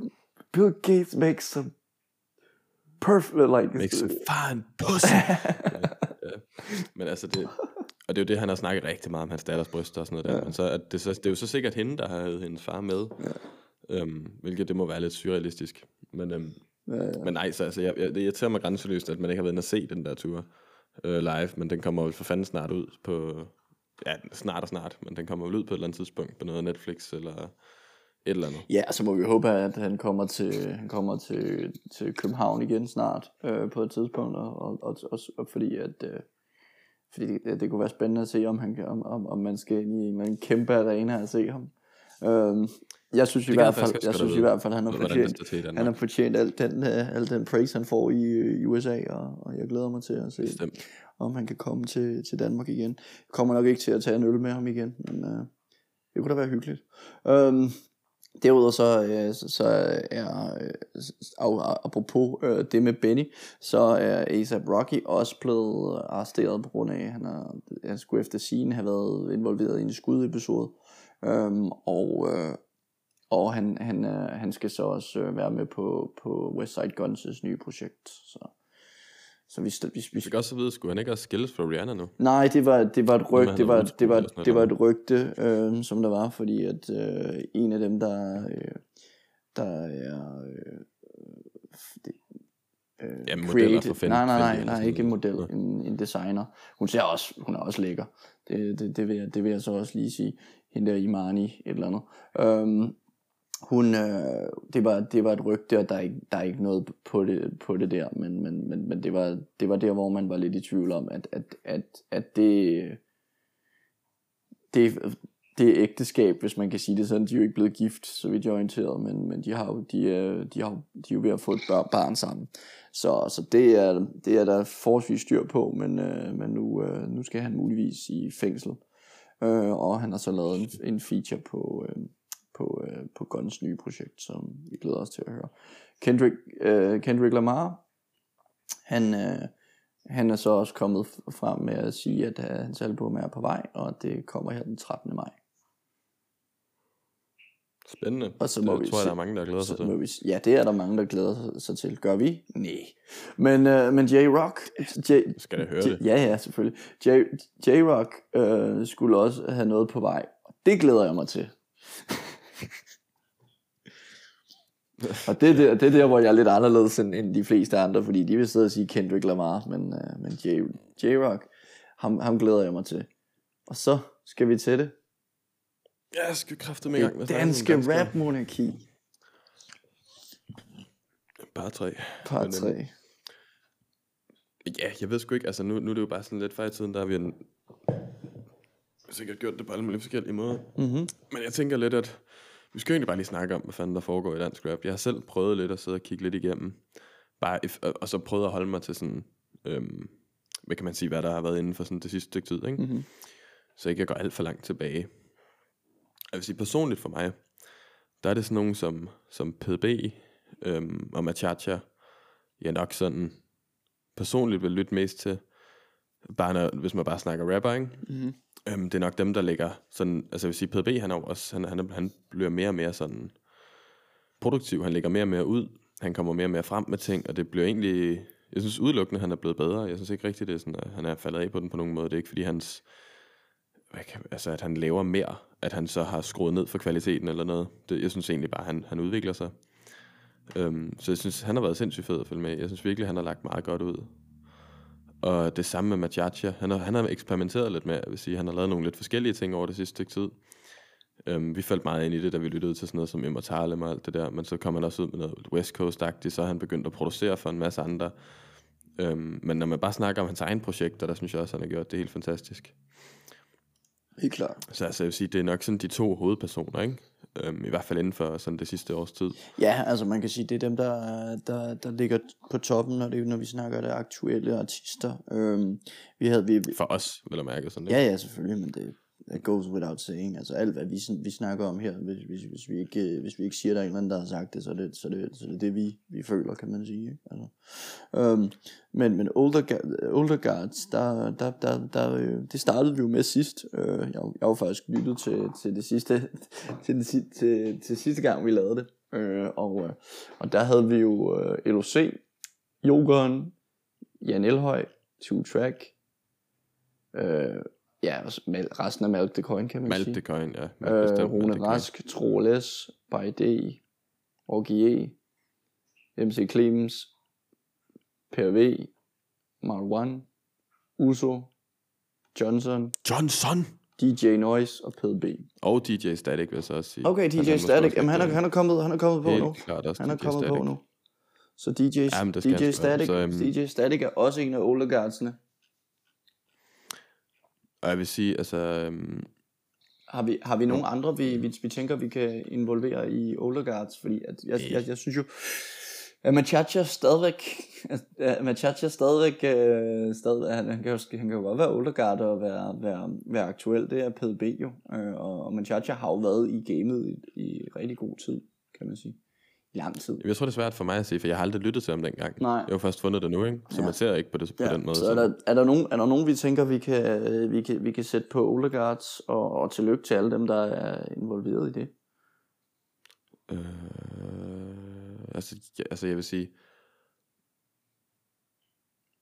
S2: Bill Gates makes some perfect, like,
S1: Make some fine pussy. Men altså det, og det er jo det, han har snakket rigtig meget om, hans datters bryster og sådan noget der. Ja. Men så, er det, så, det er jo så sikkert hende, der har havde hendes far med. Ja. Øhm, hvilket det må være lidt surrealistisk. Men, øhm,
S2: Ja, ja.
S1: men nej, så altså, jeg, jeg, det irriterer mig grænseløst, at man ikke har været inde og se den der tur øh, live. Men den kommer jo for fanden snart ud på... Ja, snart og snart, men den kommer vel ud på et eller andet tidspunkt på noget Netflix eller et eller andet.
S2: Ja, så må vi håbe, at han kommer til, han kommer til, til København igen snart øh, på et tidspunkt, og, og, og, og, og fordi at øh, fordi det, det kunne være spændende at se, om, han, om, om, om man skal ind i en anden kæmpe arena og se ham. Øhm, Jeg synes i hvert fald, jeg synes i hvert fald, han har fortjent, han har fortjent alt den, uh, al den praise, han får i, i USA, og, og jeg glæder mig til at se,
S1: Bestemt.
S2: om han kan komme til, til Danmark igen. Jeg kommer nok ikke til at tage en øl med ham igen, men uh, det kunne da være hyggeligt. Um, Derudover så, øh, så, så er, øh, apropos øh, det med Benny, så er ASAP Rocky også blevet arresteret på grund af, at han, er, han skulle efter scene have været involveret i en skudepisode. Øhm, og øh, og han, han, øh, han skal så også øh, være med på, på Westside Guns' nye projekt. Så, så vi, vi, vi,
S1: Vi fik også at vide, skulle han ikke også skilles fra Rihanna nu?
S2: Nej, det var, det var et rygte, det var, det var, det var et rygte, øh, som der var, fordi at øh, en af dem, der, øh, der er øh, det, øh,
S1: Ja, modeller for
S2: creative-
S1: Fendi-
S2: nej, nej, nej, nej, ikke en model,
S1: noget.
S2: en, en designer. Hun ser også, hun er også lækker. Det, det, det, vil jeg, det vil jeg så også lige sige. Hende der Imani, et eller andet. Øhm, hun, øh, det, var, det var et rygte, og der er ikke, der er ikke noget på det, på det der, men, men, men, men det, var, det var der, hvor man var lidt i tvivl om, at, at, at, at det, det, det ægteskab, hvis man kan sige det sådan, de er jo ikke blevet gift, så vidt jeg er orienteret, men, men de, har jo, de, er, de, har, de er jo ved at få et bør, barn sammen. Så, så det, er, det er der forholdsvis styr på, men, øh, men nu, øh, nu skal han muligvis i fængsel. Øh, og han har så lavet en, en feature på, øh, på, øh, på Guns nye projekt, som vi glæder os til at høre. Kendrick, øh, Kendrick Lamar, han, øh, han er så også kommet frem med at sige, at øh, hans album er på vej, og det kommer her den 13. maj.
S1: Spændende.
S2: Og så må
S1: det
S2: vi
S1: tror jeg, der er mange, der glæder sig til.
S2: må vi, ja, det er der mange, der glæder sig- til. Gør vi? Nej. Men, øh, men J-Rock... J-
S1: Skal jeg høre
S2: J-
S1: det?
S2: Ja, ja, selvfølgelig. J- J-Rock øh, skulle også have noget på vej. Og det glæder jeg mig til. Og det er, der, det er der, hvor jeg er lidt anderledes end, end de fleste andre, fordi de vil sidde og sige Kendrick Lamar, men, øh, men J- J-Rock, ham, ham glæder jeg mig til. Og så skal vi til det.
S1: Ja, jeg skal kræfte med i gang med
S2: Det danske rap-monarki.
S1: Bare tre.
S2: Par
S1: Men,
S2: 3.
S1: øhm, Ja, jeg ved sgu ikke. Altså, nu, nu er det jo bare sådan lidt før i tiden, der har vi en... sikkert gjort det på alle mulige forskellige måder.
S2: Mm-hmm.
S1: Men jeg tænker lidt, at vi skal jo egentlig bare lige snakke om, hvad fanden der foregår i dansk rap. Jeg har selv prøvet lidt at sidde og kigge lidt igennem. Bare, if, og, og så prøvet at holde mig til sådan, øhm, hvad kan man sige, hvad der har været inden for sådan det sidste stykke tid, ikke?
S2: Mm-hmm.
S1: Så ikke jeg går alt for langt tilbage. Jeg vil sige, personligt for mig, der er det sådan nogen som, som PDB øhm, og Machacha, jeg nok sådan personligt vil lytte mest til, bare når, hvis man bare snakker rapper, ikke?
S2: Mm-hmm.
S1: Øhm, det er nok dem, der ligger sådan, altså jeg vil sige, PDB, han er også, han, han, han bliver mere og mere sådan produktiv, han lægger mere og mere ud, han kommer mere og mere frem med ting, og det bliver egentlig, jeg synes udelukkende, han er blevet bedre, jeg synes ikke rigtigt, det er sådan, at han er faldet af på den på nogen måde, det er ikke fordi hans, hvad kan, altså at han laver mere, at han så har skruet ned for kvaliteten eller noget, det, jeg synes egentlig bare, han, han udvikler sig, øhm, så jeg synes, han har været sindssygt fed at følge med, jeg synes virkelig, han har lagt meget godt ud, og det samme med Machacha. Han har, han har eksperimenteret lidt med, jeg vil sige, han har lavet nogle lidt forskellige ting over det sidste stykke tid. Um, vi faldt meget ind i det, da vi lyttede til sådan noget som Immortalem og alt det der, men så kom han også ud med noget West Coast-agtigt, så han begyndt at producere for en masse andre. Um, men når man bare snakker om hans egen projekter, der synes jeg også, han har gjort det helt fantastisk.
S2: Helt klart.
S1: Så altså, jeg vil sige, det er nok sådan de to hovedpersoner, ikke? Um, I hvert fald inden for sådan det sidste års tid.
S2: Ja, altså man kan sige, det er dem, der, der, der ligger på toppen, når, det, når vi snakker det aktuelle artister. Øhm, vi havde, vi,
S1: For os, vil jeg mærke sådan, ikke?
S2: ja, ja, selvfølgelig, men det that goes without saying. Altså alt, hvad vi, vi snakker om her, hvis, hvis, hvis, vi ikke, øh, hvis vi ikke siger, at der er en eller anden, der har sagt det, så er det så det, så er det, det vi, vi føler, kan man sige. Ikke? Altså, øhm, men men older, older Guards, der, der, der, der, øh, det startede vi jo med sidst. Øh, jeg, jeg har faktisk lyttet til, til det sidste, til, den, si- til, til sidste gang, vi lavede det. Øh, og, øh, og der havde vi jo øh, LOC, Jokeren, Jan Elhøj, Two Track, øh, ja, resten af Malk the Coin, kan man
S1: Malte
S2: sige.
S1: det coin, ja.
S2: Øh,
S1: Bestemt,
S2: Rune. Rask, Troles, D, Orgie, MC Clemens, PRV, Marwan, Uso, Johnson,
S1: Johnson!
S2: DJ Noise og PDB.
S1: Og DJ Static, vil jeg så også sige.
S2: Okay,
S1: Han
S2: DJ
S1: måske
S2: Static, jamen han er, han er kommet, han er kommet på nu.
S1: klart også
S2: Han er
S1: DJ
S2: kommet
S1: Static.
S2: på nu. Så DJ,
S1: Jamen,
S2: DJ
S1: han.
S2: Static,
S1: Så, øhm,
S2: DJ Static er også en af older guardsene.
S1: Og jeg vil sige, altså... Øhm,
S2: Har vi, har vi nogle andre, vi, vi, vi tænker, vi kan involvere i Olderguards? Fordi at jeg, jeg, jeg synes jo, at Machacha stadigvæk, at Machacha stadigvæk, øh, stadig, han, han, kan jo, han kan jo godt være Olderguard og være, være, være aktuel, det er PDB jo, øh, og, og Machacha har jo været i gamet i, i rigtig god tid, kan man sige. Lang tid.
S1: Jeg tror, det er svært for mig at sige, for jeg har aldrig lyttet til ham dengang.
S2: Nej.
S1: Jeg har først fundet det nu, ikke? Så
S2: Ja.
S1: man ser ikke på det på den måde.
S2: Så er der, er, der nogen, er der nogen, vi tænker, vi kan, øh, vi kan, vi kan sætte på Olegards, og, og tillykke til alle dem, der er involveret i det?
S1: Øh, altså, ja, altså, jeg vil sige...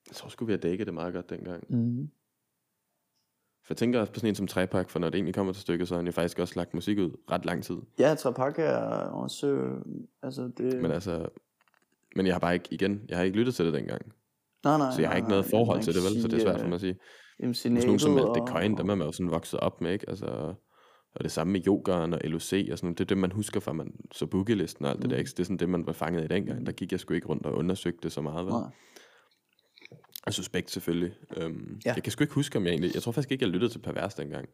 S1: Jeg tror sgu, vi har dækket det meget godt dengang.
S2: Mm-hmm.
S1: For jeg tænker også på sådan en som Trepak, for når det egentlig kommer til stykket, så har han jo faktisk også lagt musik ud ret lang tid.
S2: Ja, Trapak er også, øh, altså det...
S1: Men altså... Men jeg har bare ikke, igen, jeg har ikke lyttet til det dengang.
S2: nej, nej,
S1: Så jeg har ikke noget
S2: nej,
S1: forhold til det, vel? Så det er
S2: sige,
S1: svært for mig at sige.
S2: øh, MC
S1: Sådan nogen som Malte Coin, dem er man jo sådan vokset op med, ikke? Altså, og det samme med yogaen og LOC og sådan noget. Det er det, man husker fra, man så boogie-listen og alt det der,
S2: Mm.
S1: ikke? Det er sådan det, man var fanget i dengang. Der gik jeg sgu ikke rundt og undersøgte det så meget, vel?
S2: Nej.
S1: Og suspekt selvfølgelig. Øhm,
S2: Ja.
S1: Jeg kan sgu ikke huske, om jeg egentlig... Jeg tror faktisk ikke, jeg lyttede til Pervers dengang.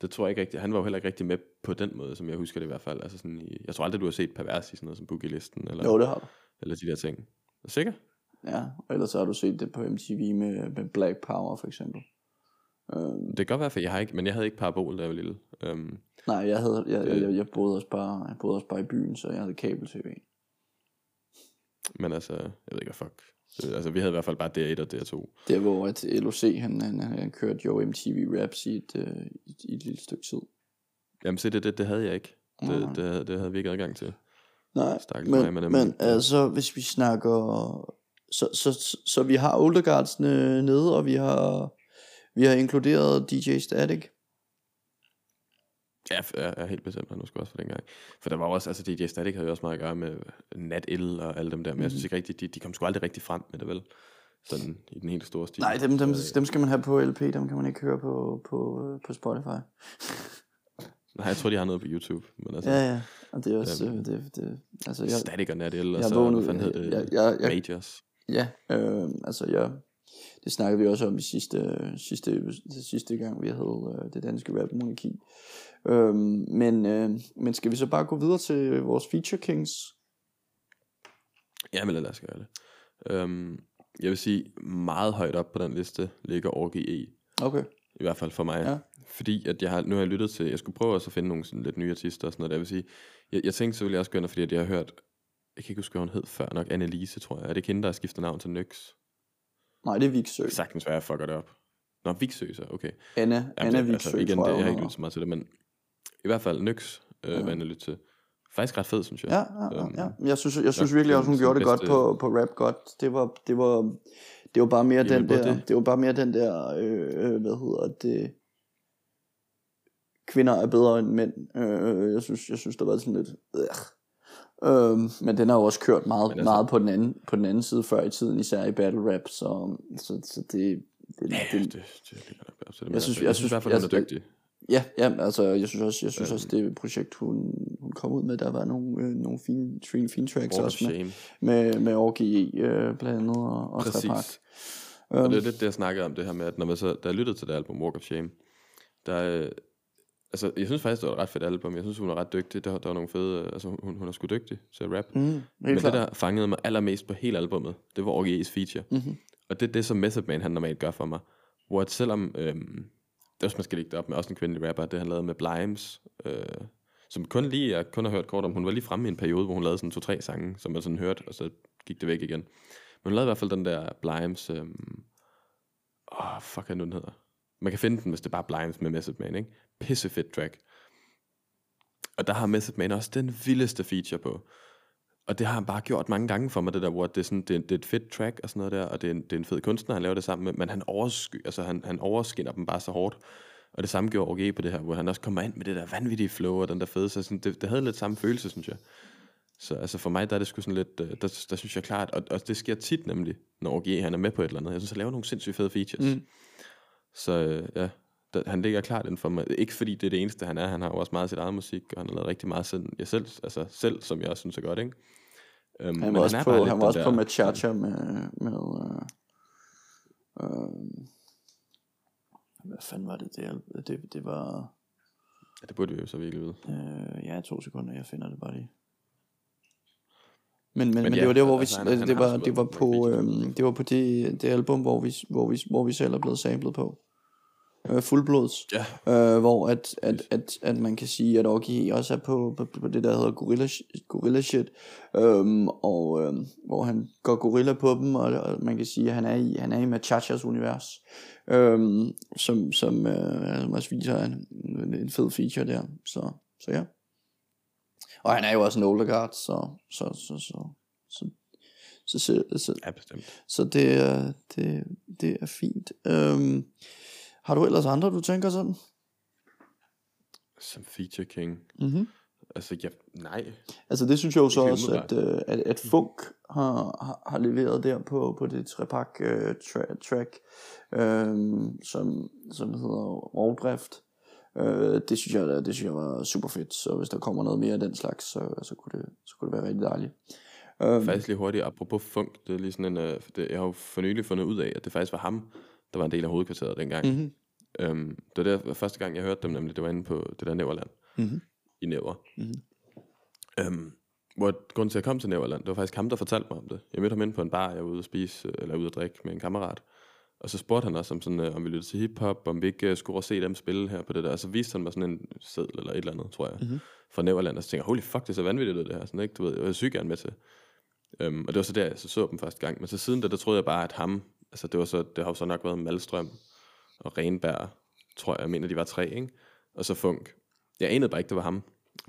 S1: Det tror jeg ikke rigtigt. Han var jo heller ikke rigtig med på den måde, som jeg husker det i hvert fald. Altså sådan i, jeg tror aldrig, du har set Pervers i sådan noget som boogie-listen, eller,
S2: Jo, det har du.
S1: eller de der ting. Er sikker?
S2: Ja, og ellers har du set det på MTV med, med Black Power for eksempel. Øhm,
S1: Det kan godt være, for jeg har ikke, men jeg havde ikke parabol, da jeg var lille. Øhm,
S2: nej, jeg, havde, jeg, jeg,
S1: Det-
S2: jeg, jeg, boede også bare, jeg boede også bare i byen, så jeg havde kabel-tv.
S1: men altså, jeg ved ikke, fuck. Det- Altså, vi havde i hvert fald bare DR1 og DR2.
S2: Der hvor at LOC, han, han, han kørte jo MTV Raps i et, øh, i, i et lille stykke tid.
S1: Jamen, se, det, det, det havde jeg ikke. Det,
S2: Nej.
S1: det, havde- det havde vi ikke adgang til.
S2: Nej,
S1: Stakkels mig
S2: men, men altså, hvis vi snakker... Så, så, så, så vi har Olderguardsene nede, og vi har, vi har inkluderet DJ Static.
S1: Ja, jeg er helt bestemt, han måske også for dengang. For der var også, altså DJ Static havde jo også meget at gøre med Nat Ill og alle dem der, men mm. jeg
S2: Mhm.
S1: synes ikke rigtigt, de, de kom sgu aldrig rigtig frem med det, vel? Sådan i den helt store stil.
S2: Nej, dem, dem,
S1: Så,
S2: dem skal man have på LP, dem kan man ikke høre på, på, øh, på Spotify.
S1: Nej, jeg tror, de har noget på YouTube, men altså,
S2: Ja, ja, og det er også...
S1: Øhm,
S2: øh, det, det, altså, jeg,
S1: Static og Nat Ill, og så,
S2: vågnede-
S1: hvad fanden hed det?
S2: jeg- jeg- jeg-
S1: Majors.
S2: Ja, øh, altså jeg, det snakkede vi også om i sidste, sidste, sidste gang, vi havde øh, det danske rap monarki. Øh, men, øh, men skal vi så bare gå videre til vores feature kings?
S1: Ja, men lad os gøre det. Øhm, jeg vil sige, meget højt op på den liste ligger Orgi E.
S2: Okay.
S1: I hvert fald for mig.
S2: Ja.
S1: Fordi at jeg har, nu har jeg lyttet til, jeg skulle prøve også at finde nogle sådan lidt nye artister og sådan noget. Der. Jeg vil sige, jeg, jeg tænkte så ville jeg også gøre fordi at jeg har hørt, jeg kan ikke huske, hvad hun hed før nok, Annelise, tror jeg. Er det ikke hende, der har skiftet navn til Nyx?
S2: Nej, det er Viksø.
S1: Sagtens være, jeg fucker det op. Nå, Viksø så, okay.
S2: Anna,
S1: Jamen,
S2: Anna Viksø,
S1: igen,
S2: tror
S1: det,
S2: jeg,
S1: jeg har ikke lyttet så meget til det, men i hvert fald Nyx, øh,
S2: Ja.
S1: lyttet til. Faktisk ret fed, synes jeg.
S2: Ja, ja, ja,
S1: Øhm.
S2: Jeg synes, jeg synes virkelig også, hun gjorde det godt på, på rap godt. Det var, det var, det var bare mere den der, det.
S1: det.
S2: var bare mere den der, øh, øh, hvad hedder det, kvinder er bedre end mænd. Øh, jeg synes, jeg synes, der var sådan lidt, øh. Øhm, men den har jo også kørt meget, altså,
S1: altså-
S2: meget på den, anden, på den anden side før i tiden, især i battle rap, så, så, så det, det,
S1: Ja,
S2: det,
S1: det, det nok op til det. men
S2: Jeg synes-
S1: altså,
S2: jeg
S1: jeg synes
S2: synes-
S1: i hvert fald, hun er
S2: jeg-
S1: dygtig.
S2: Ja, ja, altså jeg synes også, jeg synes
S1: Øhm.
S2: også det projekt hun, hun kom ud med, der var nogle, øh, nogle fine, fine, fine tracks
S1: of
S2: også med,
S1: Shame.
S2: med, med Orgi øh, blandt andet og, og
S1: Præcis. Og
S2: Øhm,
S1: det er lidt det, jeg snakkede om, det her med, at når man så, da jeg lyttede til det album, Walk of Shame, der, øh, altså, jeg synes faktisk, det var et ret fedt album. Jeg synes, hun er ret dygtig. Der, der var nogle fede, øh, altså, hun, hun er sgu dygtig til rap.
S2: mm,
S1: Men
S2: klart.
S1: det, der fangede mig allermest på hele albummet, det var OGE's feature.
S2: Mhm.
S1: Og det er det, som Method Man, han normalt gør for mig. Hvor at selvom, øhm, det også, man skal lægge det op med, også en kvindelig rapper, det han lavede med Blimes, øh, som kun lige, jeg kun har hørt kort om, hun var lige fremme i en periode, hvor hun lavede sådan to-tre sange, som man sådan hørte, og så gik det væk igen. Men hun lavede i hvert fald den der Blimes, øh, åh, fuck, hvad nu den hedder. Man kan finde den, hvis det er bare Blimes med Method Man, ikke? Pisse fedt track. Og der har Method Man også den vildeste feature på. Og det har han bare gjort mange gange for mig, det der, hvor det er, sådan, det, er, det er et fedt track og sådan noget der, og det er, en, det er en fed kunstner, han laver det sammen med, men han, oversky, altså han, han overskinner dem bare så hårdt. Og det samme gjorde OG på det her, hvor han også kommer ind med det der vanvittige flow og den der fede, så sådan, det, det havde lidt samme følelse, synes jeg. Så altså for mig, der er det sgu sådan lidt, øh, der, der synes jeg klart, og, og det sker tit nemlig, når OG han er med på et eller andet. Jeg synes, han laver nogle sindssygt fede features.
S2: Mm.
S1: Så øh, ja, der, han ligger klart inden for mig. Ikke fordi det er det eneste, han er. Han har jo også meget af sit eget musik, og han har lavet rigtig meget selv, jeg selv, altså selv som jeg også synes er godt, ikke? Um,
S2: Han var også
S1: er
S2: på, han var også på
S1: der-
S2: Machacha med, med øh, øh, hvad fanden var det, det, al- det, det var,
S1: Ja, det burde vi jo så virkelig vide.
S2: Øh, ja, to sekunder, jeg finder det bare lige. Men, men, men,
S1: Men ja,
S2: det var der, hvor vi,
S1: altså, han- han
S2: det,
S1: har
S2: var, det var på, øhm, det var på det, det album, hvor vi, hvor vi, hvor vi selv er blevet samlet på øh, fuldblods,
S1: ja.
S2: øh, hvor at, at, at, at man kan sige, at Orgi også er på, på, på det, der hedder gorilla, gorilla shit, øhm, og øhm, hvor han går gorilla på dem, og, og man kan sige, at han er i, han er i Machachas univers, øhm, som, som, øh, som også viser en, en fed feature der, så, så ja. Og han er jo også en older guard, så, så, så, så, så så, så, så,
S1: ja,
S2: så det, det, det er fint. Øhm, har du ellers andre, du tænker sådan?
S1: Som feature king.
S2: Mm-hmm.
S1: Altså, ja, nej.
S2: Altså det synes jeg jo så også, at, øh, at, at Funk har, har, har leveret der på, på det trepak øh, tra- track, øh, som, som hedder Rovdrift. Øh, det, synes jeg, det synes jeg var super fedt, så hvis der kommer noget mere af den slags, så, så, kunne, det, så kunne det være rigtig dejligt. Øh,
S1: Faktisk lige hurtigt, apropos funk, det er lige sådan en, uh, det, jeg har jo for nylig fundet ud af, at det faktisk var ham, der var en del af hovedkvarteret dengang. Mm.
S2: mm-hmm.
S1: Um, det var der første gang, jeg hørte dem, nemlig det var inde på det der Næverland,
S2: Mm-hmm.
S1: i Næver.
S2: Mhm.
S1: Um, hvor grunden til, at jeg kom til Næverland, det var faktisk ham, der fortalte mig om det. Jeg mødte ham inde på en bar, jeg var ude at spise, øh, eller ude at drikke med en kammerat. Og så spurgte han også, om, sådan, uh, om vi lyttede til hiphop, om vi ikke uh, skulle se dem spille her på det der. Og så viste han mig sådan en seddel eller et eller andet, tror jeg,
S2: Mhm.
S1: fra Næverland. Og så tænkte jeg, holy fuck, det er så vanvittigt det her. Sådan, ikke? Du ved, jeg var sygt gerne med til. Um, og det var så der, jeg så, så dem første gang. Men så siden da, der troede jeg bare, at ham, altså det var så, det har jo så nok været Malstrøm og Renberg, tror jeg, jeg mener, de var tre, ikke? Og så Funk. Jeg anede bare ikke, det var ham.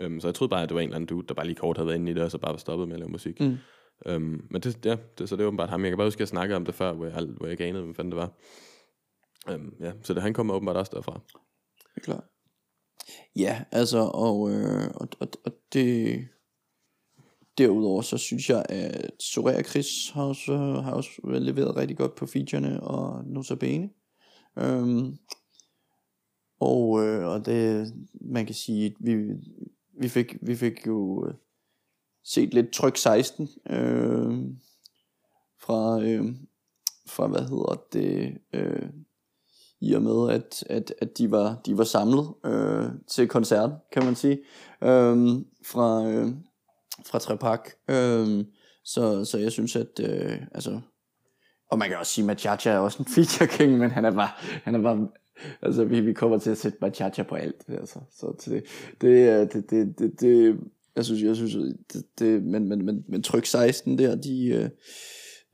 S1: Um, så jeg troede bare, at det var en eller anden dude, der bare lige kort havde været inde i det, og så bare var stoppet med at lave musik.
S2: Mm.
S1: Um, men det, ja, det, så det er åbenbart ham. Jeg kan bare huske, at jeg snakkede om det før, hvor jeg, hvor jeg ikke anede, hvad fanden det var. Um, ja, så det, han kommer åbenbart også derfra.
S2: Det er klart. Ja, altså, og, øh, og, og, og det... Derudover så synes jeg, at Soraya Chris har også, har også leveret rigtig godt på featurene og Notabene. Øhm, og, øh, og det, man kan sige, at vi, vi, fik, vi fik jo øh, set lidt tryk 16 øh, fra, øh, fra, hvad hedder det, øh, i og med, at, at, at de, var, de var samlet øh, til koncert, kan man sige, øh, fra, øh, fra Trepak. Øhm, så, så jeg synes, at øh, altså, og man kan også sige, at Machacha er også en feature king, men han er bare, han er bare altså vi, vi kommer til at sætte Machacha på alt, altså, så til det, det, det, det, det, det, jeg synes, jeg synes, det, det men, men, men, men tryk 16 der, de, øh,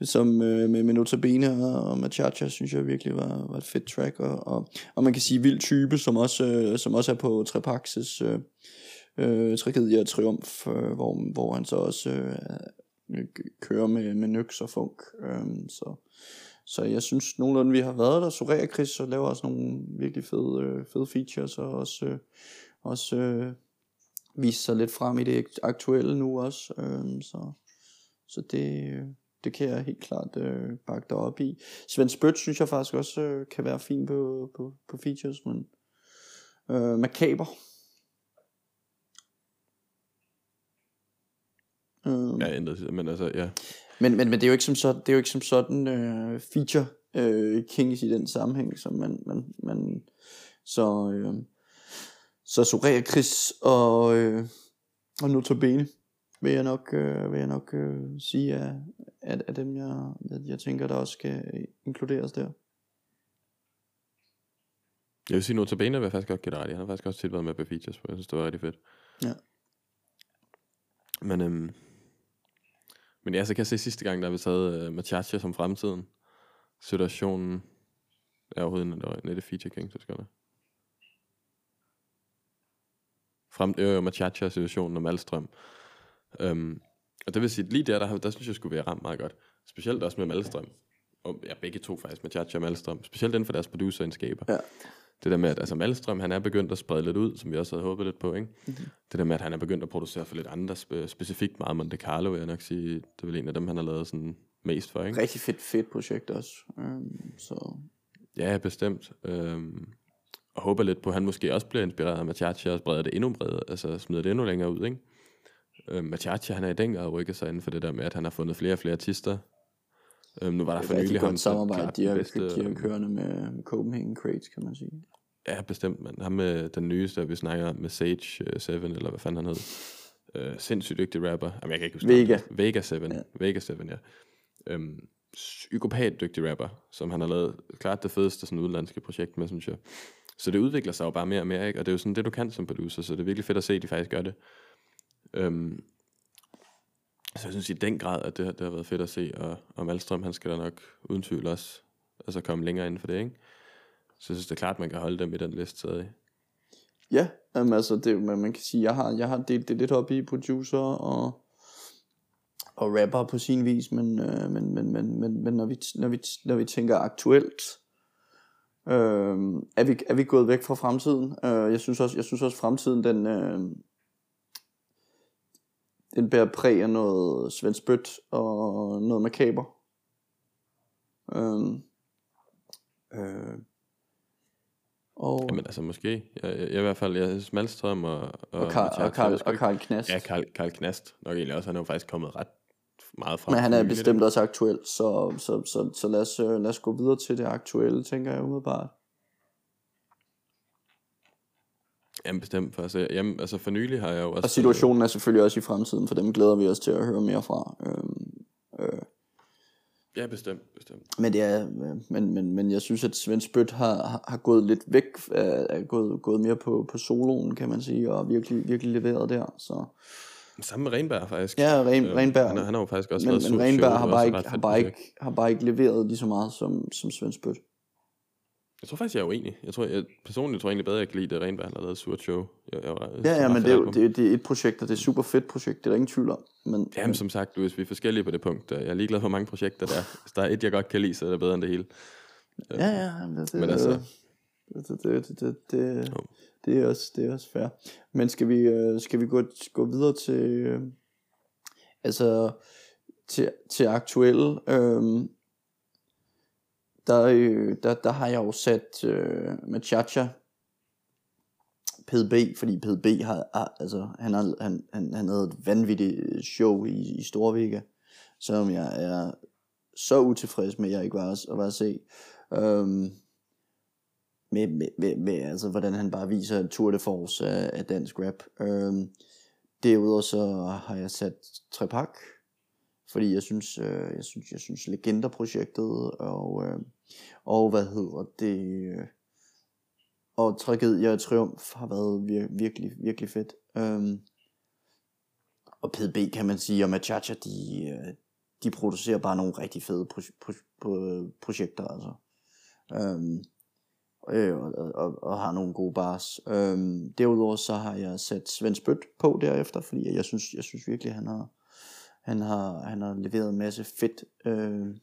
S2: som øh, med, med Notabene og, og Machacha, synes jeg virkelig var, var et fedt track, og, og, og man kan sige vild type, som også, øh, som også er på Trepaxes øh, øh, tragedie og triumf, øh, hvor, hvor han så også øh, øh kører med, med Nyx og Funk, øh, så, så jeg synes nogenlunde vi har været der, Soraya Chris og laver også nogle virkelig fede, øh, fede features, og også, øh, også øh, vise sig lidt frem i det aktuelle nu også, øh, så, så det, øh, det kan jeg helt klart øh, bakke dig op i. Svend Spødt synes jeg faktisk også øh, kan være fin på, på, på features, men øh, Makaber. Øh,
S1: Ja, ændret, men altså, ja.
S2: men, men, men det er jo ikke som sådan, det er jo ikke som sådan øh, feature øh, kings i den sammenhæng, som man, man, man så, øh, så Soraya Chris og, øh, og Notabene vil jeg nok, øh, vil jeg nok øh, sige er, at, at dem jeg, jeg, jeg tænker der også skal inkluderes der.
S1: Jeg vil sige, Notabene vil jeg faktisk godt give dig. Han har faktisk også tit været med på features, for jeg synes, det var rigtig fedt.
S2: Ja.
S1: Men, øhm, men ja, så kan jeg se sidste gang, der vi taget øh, uh, Machacha som fremtiden. Situationen er overhovedet en, en, en feature king, så skal det. Frem, jo, jo, Machacha situationen og Malstrøm. Um, øhm, og det vil sige, lige der, der, der synes jeg skulle være ramt meget godt. Specielt også med Malstrøm. Og ja, begge to faktisk, Machacha og Malstrøm. Specielt inden for deres producerindskaber.
S2: Ja.
S1: Det der med, at altså Malstrøm, han er begyndt at sprede lidt ud, som vi også havde håbet lidt på, ikke?
S2: Mhm.
S1: Mm-hmm. Det der med, at han er begyndt at producere for lidt andre, spe- specifikt meget Monte Carlo, jeg nok sige, det er vel en af dem, han har lavet sådan mest for, ikke?
S2: Rigtig fedt, fedt projekt også. Um, så
S1: Ja, bestemt. Øhm, og håber lidt på, at han måske også bliver inspireret af Machacha og spreder det endnu bredere, altså smider det endnu længere ud, ikke? Øhm, Machacha, han er i den grad rykket sig inden for det der med, at han har fundet flere og flere artister. Øhm, nu var der
S2: det
S1: for nylig ham,
S2: samarbejde,
S1: klart
S2: de har,
S1: bedste,
S2: de har
S1: øhm,
S2: kørende med, med Copenhagen Crates, kan man sige.
S1: Ja, bestemt, man. Ham med den nyeste, vi snakker om, med Sage 7, eller hvad fanden han hed. Uh, sindssygt dygtig rapper. Jamen, jeg kan ikke huske
S2: Vega.
S1: navnet. Vega 7.
S2: Ja.
S1: Vega 7, ja. Um, psykopat dygtig rapper, som han har lavet klart det fedeste sådan udenlandske projekt med, synes jeg. Så det udvikler sig jo bare mere og mere, ikke? Og det er jo sådan det, du kan som producer, så det er virkelig fedt at se, at de faktisk gør det. Um, så jeg synes i den grad, at det, det har været fedt at se, og, og Malstrøm, han skal da nok uden tvivl også altså komme længere inden for det, ikke? Så jeg synes, det er klart, man kan holde dem i den liste stadig.
S2: Ja, jamen, altså det, man, man kan sige, jeg har, jeg har delt det lidt op i producer og, og rapper på sin vis, men, øh, men, men, men, men, men når, vi, når, vi, når vi tænker aktuelt, øh, er, vi, er vi gået væk fra fremtiden. Øh, jeg synes også, jeg synes også fremtiden, den, øh, den bærer præg af noget Svend og noget makaber. Øh, øh, og,
S1: Jamen altså måske. Jeg, jeg, jeg i hvert fald, jeg synes Malstrøm og, og,
S2: og, Karl, og, Karl, og Knast.
S1: Ja, Karl, Karl Knast nok egentlig også. Han er jo faktisk kommet ret meget frem.
S2: Men han er bestemt også aktuel, så, så, så, så lad, os, øh, lad os gå videre til det aktuelle, tænker jeg umiddelbart.
S1: Jamen bestemt. For, altså, jamen, altså for nylig har jeg jo også...
S2: Og situationen er selvfølgelig også i fremtiden, for dem glæder vi os til at høre mere fra. Øhm, øh,
S1: Ja, bestemt, bestemt.
S2: men, det er, øh, men, men, men jeg synes, at Svend Spyt har, har, gået lidt væk, øh, er gået, gået mere på, på soloen, kan man sige, og virkelig, virkelig leveret der. Så.
S1: Sammen med Renberg faktisk.
S2: Ja, Ren,
S1: Øh,
S2: Renberg.
S1: Han, har- han har jo faktisk også
S2: men,
S1: været
S2: men Renberg har bare, ikke, har, bare ikke, har bare ikke leveret lige så meget som, som Svend Spyt.
S1: Jeg tror faktisk, jeg er uenig. Jeg tror, jeg, personligt tror jeg egentlig bedre, jeg kan lide det, Renberg han har lavet et surt show. Jeg, jeg, jeg,
S2: Ja, ja, men det er, jo, det, det er et projekt, og det er et super fedt projekt, det er der ingen tvivl om. Men,
S1: Jamen, som sagt, Louis, vi er forskellige på det punkt. Jeg er ligeglad for hvor mange projekter der er. Hvis der er et, jeg godt kan lide, så er det bedre end det hele.
S2: Ja, ja, men det, det,
S1: Men altså-
S2: det, det, det, det, det, det, er også, det er også fair. Men skal vi, øh, skal vi gå, gå videre til, øh, altså, til, til aktuelle, øh, der, øh, der, der har jeg jo sat øh, Machacha, PDB, fordi PDB har, har altså, han, har, han, han, han havde et vanvittigt øh, show i, i Storvika, som jeg er så utilfreds med, at jeg ikke var, at var at se. Øhm, med, med, med, med, altså, hvordan han bare viser tour de force af, af dansk rap. Øhm, derudover så har jeg sat Trepak, fordi jeg synes, øh, jeg synes, jeg synes Legenderprojektet og, øh, og hvad hedder det, og Tragedie og Triumf har været vir- virkelig, virkelig fedt. Øhm, og PDB kan man sige, og Machacha, de, øh, de producerer bare nogle rigtig fede pro- pro- pro- projekter, altså. Øhm, øh, og, og, og har nogle gode bars. Øhm, derudover så har jeg sat Svend Spødt på derefter, fordi jeg synes, jeg synes virkelig, han har, han har, han har leveret en masse fedt øh,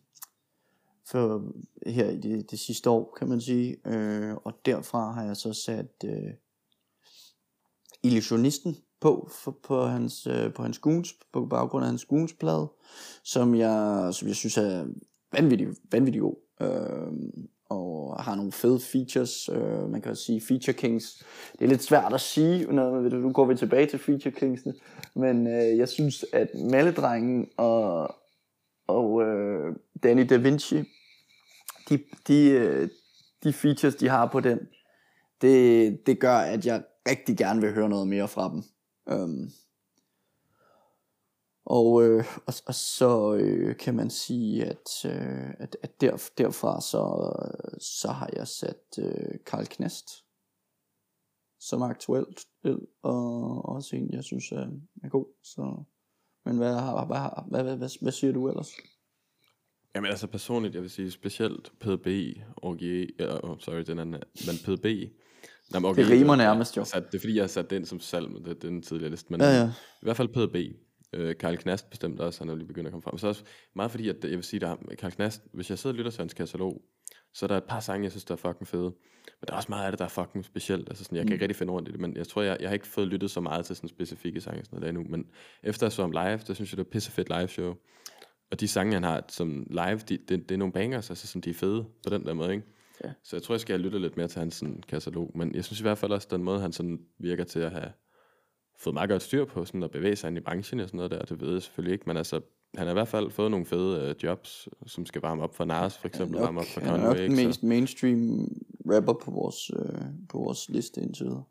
S2: for her i det, det sidste år, kan man sige. Øh, og derfra har jeg så sat øh, Illusionisten på, for, på hans, øh, på hans Goons, på baggrund af hans Goons-plade, som jeg, som jeg synes er vanvittig, vanvittig god. Øh, og har nogle fede features, øh, man kan også sige Feature Kings. Det er lidt svært at sige, når nu går vi tilbage til Feature Kingsene, men øh, jeg synes, at Maledrengen og, og øh, Danny Da Vinci, de, de, øh, de features, de har på den, det, det gør, at jeg rigtig gerne vil høre noget mere fra dem. Øhm. Og, øh, og, og så øh, kan man sige, at, øh, at, at der, derfra så, så har jeg sat øh, Karl Knast som er aktuelt øh, og også en, jeg synes er, er god. Så, men hvad, har, hvad, hvad, hvad, hvad, hvad siger du ellers?
S1: Jamen altså personligt, jeg vil sige specielt PDB, OGE, ja, oh, sorry, den anden, men PDB. Nej, men
S2: Det rimer nærmest jo.
S1: Sat, det er fordi, jeg har sat den som salg, men det, det er den tidligere liste. Men
S2: Ja, ja.
S1: i hvert fald PDB. Øh, Karl Knast bestemt også, han er lige begyndt at komme frem. Så også meget fordi, at jeg vil sige, der Karl Knast, hvis jeg sidder og lytter til hans katalog, så er der et par sange, jeg synes, der er fucking fede. Men der er også meget af det, der er fucking specielt. Altså sådan, jeg kan ikke rigtig finde rundt i det, men jeg tror, jeg, jeg har ikke fået lyttet så meget til sådan specifikke sange sådan noget der endnu. Men efter jeg så ham live, der synes jeg, det er pisse fedt live show. Og de sange, han har som live, de, det, det er nogle bangers, altså sådan, de er fede på den der måde, ikke?
S2: Ja.
S1: Så jeg tror, jeg skal lytte lidt mere til hans sådan, katalog. Men jeg synes i hvert fald også, den måde, han sådan virker til at have fået meget godt styr på, sådan at bevæge sig ind i branchen og sådan noget der, det ved jeg selvfølgelig ikke, men altså, han har i hvert fald fået nogle fede øh, jobs, som skal varme op for Nas, for eksempel varme op for
S2: han er nok
S1: Conway,
S2: den mest mainstream rapper på vores, øh, på vores liste indtil videre.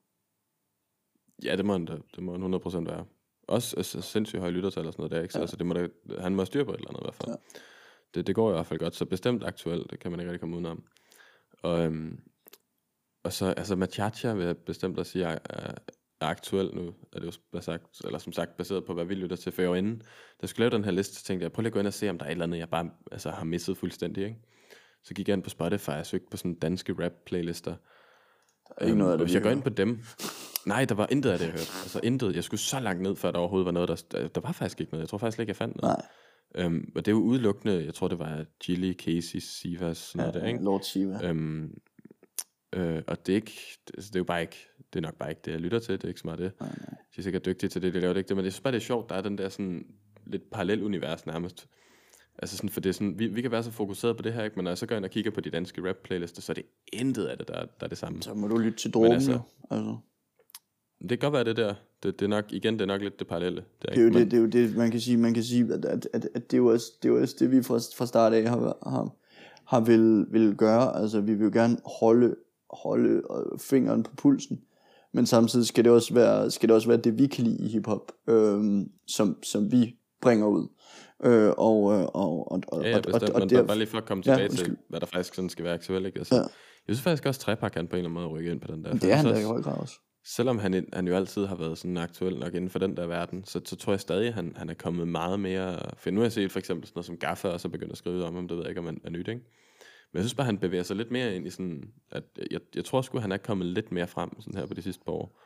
S1: Ja, det må han, det må han 100% være. Også altså, sindssygt høje lyttertal og sådan noget der, ikke? Så, ja. altså, det må da, han må have styr på et eller andet i hvert fald. Ja. Det, det går i hvert fald godt, så bestemt aktuelt, det kan man ikke rigtig komme udenom. Og, øhm, og så, altså Machacha vil jeg bestemt også sige, er, er, er aktuel nu, er det jo sagt, eller som sagt baseret på, hvad vi lytter til. For jeg var inde, da jeg skulle lave den her liste, så tænkte jeg, prøv lige at gå ind og se, om der er et eller andet, jeg bare altså, har misset fuldstændig, ikke? Så gik jeg ind på Spotify og søgte på sådan danske rap-playlister.
S2: er ikke noget af det,
S1: og hvis
S2: vi
S1: jeg går ind på dem, nej, der var intet af det, jeg hørte. Altså intet. Jeg skulle så langt ned, før der overhovedet var noget, der, der, var faktisk ikke noget. Jeg tror faktisk ikke, jeg fandt noget.
S2: Nej,
S1: Øhm, og det er jo udelukkende, jeg tror det var Gilly, Casey, Sivas, sådan noget der, ikke?
S2: Lord Shiva.
S1: Øhm, øh, og det er, ikke, det, altså, det er jo bare ikke, det er nok bare ikke det, jeg lytter til, det er ikke så meget det.
S2: Nej, nej.
S1: De er sikkert dygtige til det, de laver det ikke det, men jeg synes bare, det er sjovt, der er den der sådan lidt parallel univers nærmest. Altså sådan, for det er sådan, vi, vi kan være så fokuseret på det her, ikke? men når jeg så går ind og kigger på de danske rap-playlister, så er det intet af det, der, er- der er det samme.
S2: Så må du lytte til dråben
S1: altså-.
S2: Altså,
S1: Det kan godt være det der. Det, det er nok, igen, det er nok lidt det parallelle. Det er,
S2: det er jo det, det, er jo det, man kan sige, man kan sige at, at, at, at det, er jo også, det er jo også det, vi fra, fra start af har, har, har vil, vil gøre. Altså, vi vil jo gerne holde, holde øh, fingeren på pulsen. Men samtidig skal det også være, skal det, også være det, vi kan lide i hiphop, øhm, som, som vi bringer ud. Øh, og, øh, og, og, og,
S1: Ja, ja,
S2: og,
S1: bestemt,
S2: og,
S1: men
S2: der-
S1: bare, lige for at komme
S2: Ja,
S1: tilbage til,
S2: undskyld.
S1: hvad der faktisk sådan skal være aktuelt. Ikke? Altså,
S2: Ja.
S1: Jeg synes faktisk også, at Trepak kan på en eller anden måde rykke ind på den der.
S2: det er han da i høj grad også.
S1: Selvom han, han jo altid har været sådan aktuel nok inden for den der verden, så, så tror jeg stadig, at han, han er kommet meget mere... For nu har jeg set for eksempel sådan noget som Gaffa, og så begyndt at skrive om ham, det ved jeg ikke, om han er nyt, ikke? Men jeg synes bare, han bevæger sig lidt mere ind i sådan... At jeg, jeg tror sgu, han er kommet lidt mere frem sådan her på de sidste par år.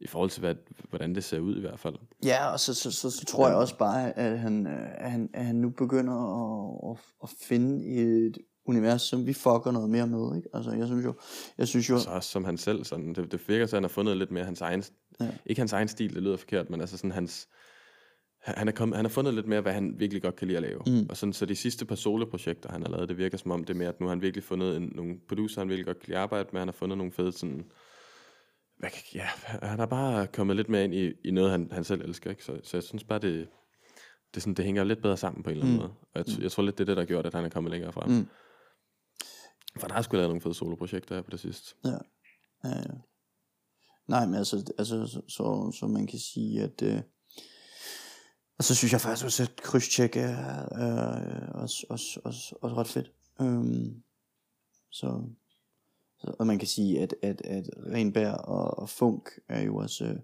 S1: I forhold til, hvad, hvordan det ser ud i hvert fald.
S2: Ja, og så, så, så, så tror jeg også bare, at han, øh, at han, at han nu begynder at, at, at finde et univers, som vi fucker noget mere med. Ikke? Altså, jeg synes jo, jeg synes jo
S1: Så også som han selv, sådan, det, det virker at han har fundet lidt mere hans egen,
S2: Ja.
S1: ikke hans egen stil, det lyder forkert, men altså sådan hans, han er, kommet, han har fundet lidt mere, hvad han virkelig godt kan lide at lave.
S2: Mm.
S1: Og sådan, så de sidste par soloprojekter, han har lavet, det virker som om, det er mere, at nu har han virkelig fundet en, nogle producer, han virkelig godt kan lide at arbejde med, han har fundet nogle fede sådan, hvad, ja, han har bare kommet lidt mere ind i, i noget, han, han selv elsker, ikke? Så, så jeg synes bare, det, det, sådan, det hænger lidt bedre sammen på en eller anden
S2: Mm.
S1: måde. Og jeg, t- jeg tror lidt, det er det, der har gjort, at han er kommet længere frem.
S2: Mm.
S1: For der har sgu lavet nogle fede soloprojekter her på det sidste.
S2: Ja, ja. Nej, men altså, altså så, så, så man kan sige, at... Øh, og så synes jeg faktisk også, at krydstjek er, øh, også, også, også, også ret fedt. Øhm, så, så, og man kan sige, at, at, at Renbær og, og Funk er jo også, øh,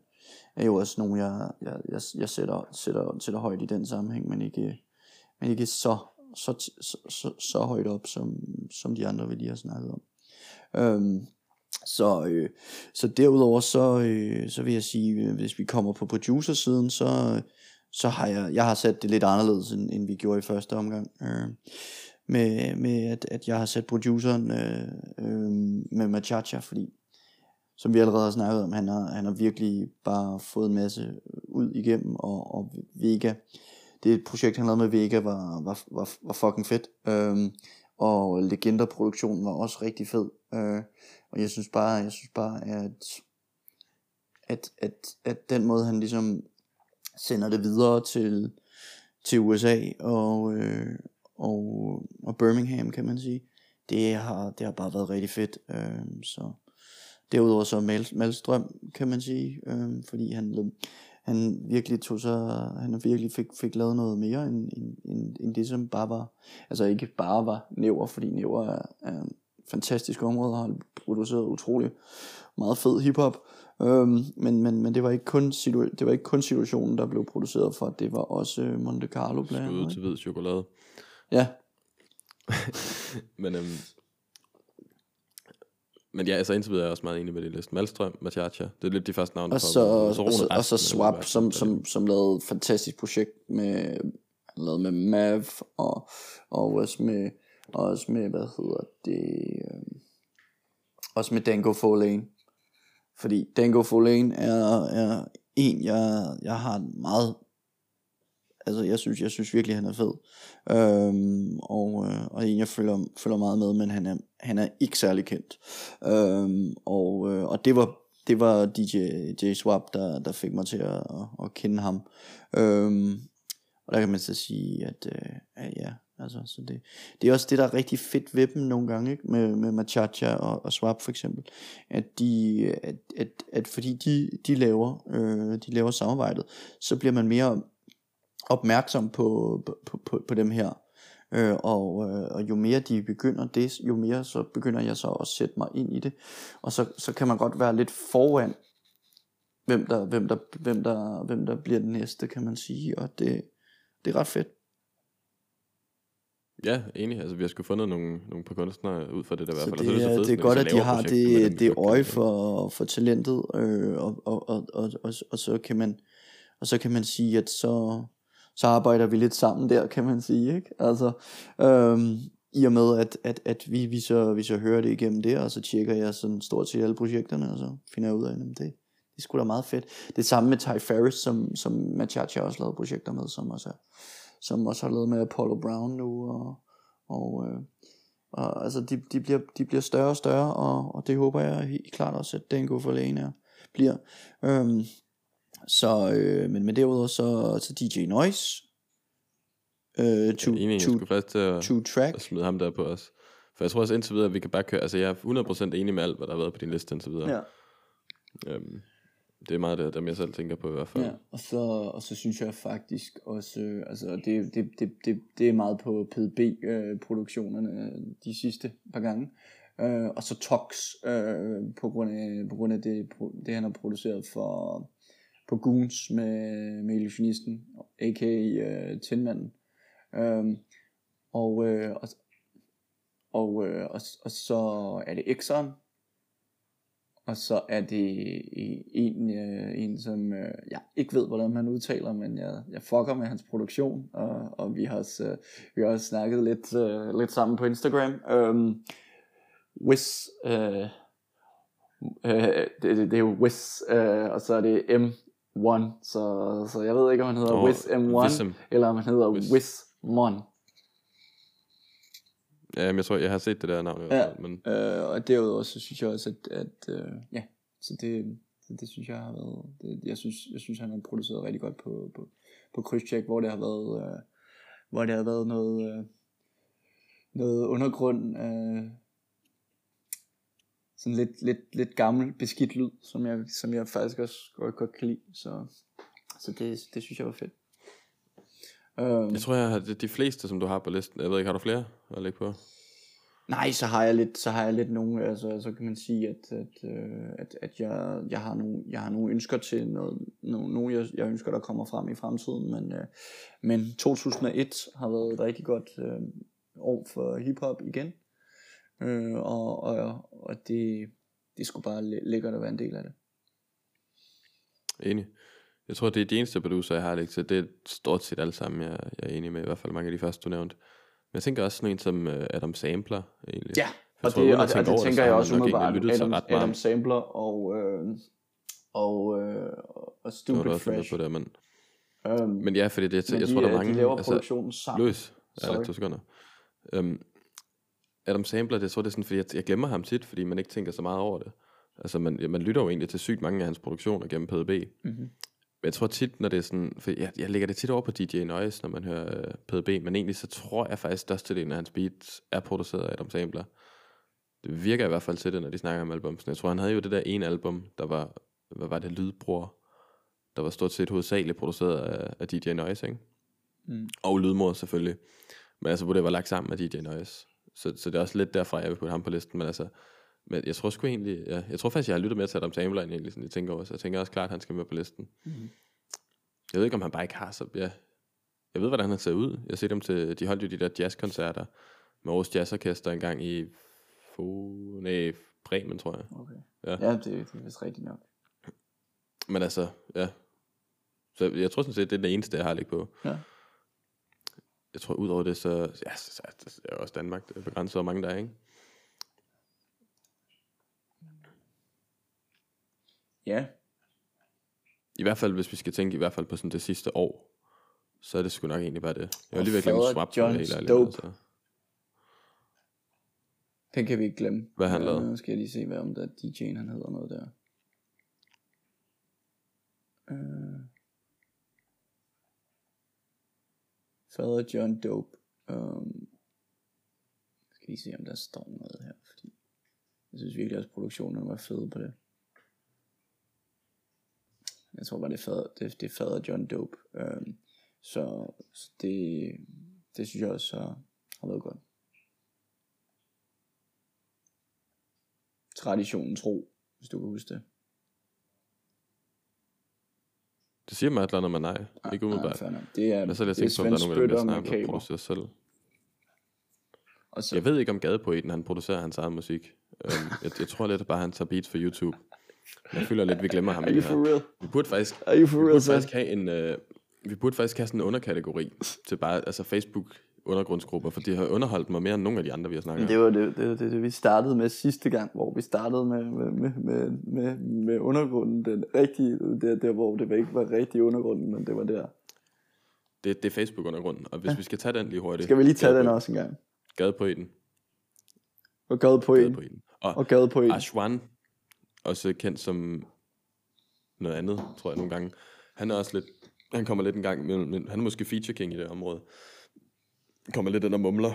S2: er jo også nogle, jeg, jeg, jeg, jeg sætter, sætter, sætter højt i den sammenhæng, men ikke, men ikke så, så, så, så, så højt op, som, som de andre, vi lige har snakket om. Øhm, så, øh, så derudover så, øh, så vil jeg sige, øh, hvis vi kommer på producer-siden, så, så har jeg, jeg har sat det lidt anderledes, end, end vi gjorde i første omgang. Øh, med, med at, at jeg har sat produceren øh, øh, med Machacha, fordi som vi allerede har snakket om, han har, han har virkelig bare fået en masse ud igennem, og, og Vega, det projekt, han lavede med Vega, var, var, var, var fucking fedt. Øhm, og Legenderproduktionen var også rigtig fed. Øh, og jeg synes bare, jeg synes bare, at, at, at, at den måde, han ligesom sender det videre til, til USA og, øh, og, og Birmingham, kan man sige, det har, det har bare været rigtig fedt. Øh, så derudover så Mal, Malstrøm, kan man sige, øh, fordi han, han virkelig tog sig, han virkelig fik, fik lavet noget mere, end, end, end, end det som bare var, altså ikke bare var Næver, fordi Næver er, er en fantastisk område, og har produceret utrolig meget fed hiphop, øhm, men, men, men det var ikke kun situa- det var ikke kun situationen, der blev produceret for, det var også øh, Monte Carlo blandt andet.
S1: til hvid chokolade.
S2: Ja,
S1: Men, øhm, men ja, altså indtil videre er jeg også meget enig med det liste. Malstrøm, Machacha, det er lidt de første navne,
S2: og så, og så, og så
S1: resten,
S2: Swap,
S1: eller
S2: som, som, som lavede et fantastisk projekt med, han lavede med Mav, og, og også med, og også med, hvad hedder det, øh, også med Dango Folane. Fordi Dango Folane er, er en, jeg, jeg har en meget, altså jeg synes, jeg synes virkelig, han er fed. Øhm, og, øh, og en, jeg følger, følger meget med, men han er, han er ikke særlig kendt. Øhm, og, øh, og det var det var DJ J Swap, der, der fik mig til at, at, at kende ham. Øhm, og der kan man så sige, at, øh, at ja, altså Altså, så det, det er også det, der er rigtig fedt ved dem nogle gange, ikke? Med, med Machacha og, og Swap for eksempel. At, de, at, at, at fordi de, de, laver, øh, de laver samarbejdet, så bliver man mere opmærksom på, på, på, på dem her. Øh, og, øh, og jo mere de begynder det, jo mere så begynder jeg så at sætte mig ind i det. Og så, så kan man godt være lidt foran, hvem der, hvem, der, hvem, der, hvem der bliver den næste, kan man sige. Og det, det er ret fedt.
S1: Ja, enig. Altså, vi har sgu fundet nogle, nogle par kunstnere ud fra det der i hvert fald.
S2: Så det,
S1: så
S2: er,
S1: fedt,
S2: det er godt, at
S1: så
S2: de har
S1: med dem,
S2: det, det øje for, for talentet, øh, og, og, og, og, og, og, og, så kan man, og så kan man sige, at så, så arbejder vi lidt sammen der, kan man sige, ikke? Altså, øhm, i og med, at, at, at vi, vi, så, vi så hører det igennem der, og så tjekker jeg sådan stort set alle projekterne, og så finder jeg ud af, at det, det er sgu da meget fedt. Det samme med Ty Ferris, som, som Machacha også lavede projekter med, som også, er, som også har lavet med Apollo Brown nu, og, og, øh, og altså, de, de, bliver, de bliver større og større, og, og det håber jeg helt klart også, at Dango for Lane bliver. Øhm, så, øh, men, men derudover så, så DJ Noise, øh, to,
S1: Ja, enig, jeg
S2: to,
S1: skulle faktisk til at,
S2: to track,
S1: at smide ham der på os. For jeg tror også indtil videre, at vi kan bare køre... Altså, jeg er 100% enig med alt, hvad der har været på din liste indtil videre.
S2: ja.
S1: Øhm, det er meget det, dem jeg selv tænker på i hvert fald.
S2: Ja, og så, og så synes jeg faktisk også, øh, altså det, det, det, det, det er meget på PDB-produktionerne øh, de sidste par gange. Øh, og så Tox, øh, på grund af, på grund af det, det, han har produceret for, på Goons med, med illusionisten, a.k.a. uh, øh, Tinmanden. Øh, og, øh, og, og, øh, og, og så er det Exxon, og så er det en, øh, en som øh, jeg ikke ved, hvordan man udtaler, men jeg, jeg fucker med hans produktion, og, og vi, har også, øh, vi har også snakket lidt, øh, lidt sammen på Instagram. Um, Wiz, øh, øh, det, det, det er jo Wiz, øh, og så er det M1, så, så jeg ved ikke, om han hedder
S1: Nå,
S2: Wiz M1,
S1: Wissem.
S2: eller om han hedder
S1: Wiz.
S2: Wiz Mon.
S1: Ja, men jeg tror, jeg har set det der navn fald. Men
S2: Øh, og derudover så synes jeg også, at, at øh, ja, så det, det, det synes jeg har været, det, jeg, synes, jeg synes, han har produceret rigtig godt på, på, på krydstjek, hvor det har været, øh, hvor det har været noget, øh, noget undergrund, øh, sådan lidt, lidt, lidt gammel, beskidt lyd, som jeg, som jeg faktisk også godt, godt kan lide, så, så det, det synes jeg var fedt. Um,
S1: jeg tror, jeg har de, fleste, som du har på listen. Jeg ved ikke, har du flere at lægge på?
S2: Nej, så har jeg lidt, så har jeg lidt nogle, altså så kan man sige, at, at, øh, at, at jeg, jeg, har nogle, jeg har nogle ønsker til noget, nogle, nogle jeg, jeg ønsker, der kommer frem i fremtiden, men, øh, men 2001 har været et rigtig godt øh, år for hiphop igen, øh, og, og, og det, det skulle bare læ- lækkert at være en del af det.
S1: Enig. Jeg tror, det er de eneste producer, jeg har til. Det er stort set alle sammen, jeg, jeg er enig med. I hvert fald mange af de første, du nævnte. Men jeg tænker også sådan en som uh, Adam Sampler, egentlig.
S2: Ja,
S1: Jeg
S2: og
S1: tror,
S2: det, og,
S1: at
S2: og, det
S1: det,
S2: tænker jeg også umiddelbart. Adam,
S1: ret.
S2: Adam Sampler og, øh, og, øh, og
S1: Det
S2: Stupid
S1: du
S2: Fresh.
S1: på det, men,
S2: Um,
S1: men ja, fordi det, jeg
S2: men
S1: tror,
S2: de,
S1: der er
S2: øh,
S1: mange...
S2: de laver
S1: altså,
S2: produktionen sammen.
S1: Louis, ja,
S2: Sorry.
S1: to sekunder. Um, Adam Sampler, det tror det er sådan, fordi jeg, jeg glemmer ham tit, fordi man ikke tænker så meget over det. Altså, man, man lytter jo egentlig til sygt mange af hans produktioner gennem PDB.
S2: Mm-hmm.
S1: Men jeg tror tit, når det er sådan, for jeg, jeg lægger det tit over på DJ Noise, når man hører øh, PDB, men egentlig så tror jeg faktisk, at størstedelen af hans beats er produceret af Adam Sampler. Det virker i hvert fald til det, når de snakker om albumsen. Jeg tror, han havde jo det der ene album, der var, hvad var det, Lydbror, der var stort set hovedsageligt produceret af, af DJ Noise, ikke?
S2: Mm.
S1: Og Lydmor selvfølgelig. Men altså, hvor det var lagt sammen med DJ Noise. Så, så det er også lidt derfra, jeg vil putte ham på listen, men altså, men jeg tror sgu egentlig, ja, jeg tror faktisk, jeg har lyttet mere til Adam end egentlig sådan, jeg tænker over, så jeg tænker også klart, at han skal med på listen.
S2: Mm.
S1: Jeg ved ikke, om han bare ikke har så... Ja. Jeg ved, hvordan han ser ud. Jeg set dem til... De holdt jo de der jazzkoncerter med Aarhus Jazzorkester en gang i... Fo, nej, Bremen, tror jeg.
S2: Okay.
S1: Ja.
S2: Ja, det, det er vist rigtigt nok.
S1: Men altså, ja. Så jeg tror sådan set, det er det eneste, jeg har ligget på.
S2: Ja.
S1: Jeg tror, udover det, så... Ja, så, så det er også Danmark. Det er begrænset, hvor mange der er, ikke?
S2: Ja,
S1: I hvert fald, hvis vi skal tænke i hvert fald på sådan det sidste år, så er det sgu nok egentlig bare det. Jeg var lige ved at glemme swap, ærlig,
S2: Dope.
S1: Altså.
S2: den kan vi ikke glemme.
S1: Hvad han lavede?
S2: Nu skal jeg lige se, hvad om der DJ'en han hedder noget der. Uh, Father John Dope. Um, lige se, om der står noget her, fordi jeg synes virkelig, at produktionen var fed på det. Jeg tror bare, det er fader, det, det er fader John Dope. Um, så, så det, det synes jeg også har, har været godt. Traditionen tro, hvis du kan huske det.
S1: Det siger mig et eller andet, men nej, ikke umiddelbart.
S2: nok. det er,
S1: Men så er jeg tænkt på, om der er nogen der
S2: med
S1: snakker
S2: Kaber.
S1: producerer selv.
S2: Og så,
S1: Jeg ved ikke om Gadepoeten, han producerer hans egen musik. Øhm, jeg, jeg tror lidt bare, han tager beats for YouTube. Jeg føler lidt, vi glemmer ham
S2: are you for real?
S1: Vi burde faktisk,
S2: Are you for
S1: vi
S2: real,
S1: burde
S2: Svend?
S1: faktisk have en, øh, vi burde faktisk have sådan en underkategori til bare, altså Facebook undergrundsgrupper, for de har underholdt mig mere end nogle af de andre, vi har snakket
S2: Men
S1: om.
S2: det var det, det, det, det, vi startede med sidste gang, hvor vi startede med, med, med, med, med, med undergrunden, den rigtige, der, der hvor det ikke var rigtig undergrunden, men det var der.
S1: Det, det er Facebook undergrunden, og hvis vi skal tage den lige hurtigt.
S2: Skal vi lige tage den
S1: Gadepoeten.
S2: også en gang?
S1: Gadepoeten.
S2: Og gade på en.
S1: Gadepoeten. Og,
S2: Og gade på en.
S1: Ashwan, også kendt som noget andet, tror jeg nogle gange. Han er også lidt, han kommer lidt en gang imellem, men han er måske feature king i det område. Kommer lidt ind og mumler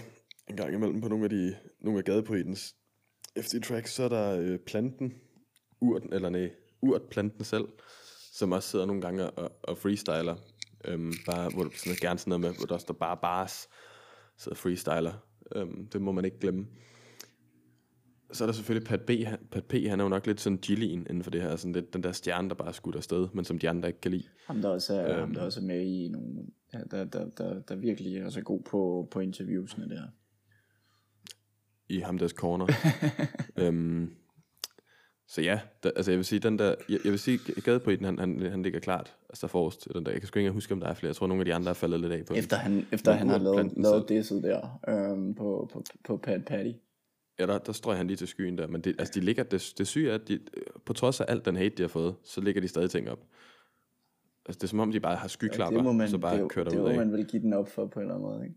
S1: en gang imellem på nogle af de, nogle af gadepoetens FD tracks, så er der øh, planten, urten, eller nej, urtplanten selv, som også sidder nogle gange og, og freestyler, øhm, bare, hvor sådan noget, gerne sådan noget med, hvor der står bare bars, sidder freestyler. Øhm, det må man ikke glemme. Så er der selvfølgelig Pat, B, han- Pat P, han er jo nok lidt sådan Gillian inden for det her, sådan lidt den der stjerne, der bare skudt afsted, men som de andre ikke kan lide.
S2: Ham der også er,
S1: Øhm.
S2: ham, der også er med i nogle, ja, der, der, der, der virkelig er god på, på interviewsene der.
S1: i Hamdas Corner. øhm, så ja, der, altså jeg vil sige, den der, jeg, jeg vil sige, Gadepoeten, han, han, han ligger klart, altså forrest den der. Jeg kan sgu ikke huske, om der er flere. Jeg tror, nogle af de andre er faldet lidt af på.
S2: Efter han, efter han har lavet, lavet det der øhm, på, på, på Pat Patty.
S1: Ja, der, der strøg han lige til skyen der, men det, altså de ligger, det, det syge er, at de, på trods af alt den hate, de har fået, så ligger de stadig ting op. Altså det er som om, de bare har skyklapper,
S2: det må man,
S1: så bare
S2: det,
S1: kører
S2: det
S1: der ud
S2: må man vel give den op for på en eller anden måde, ikke?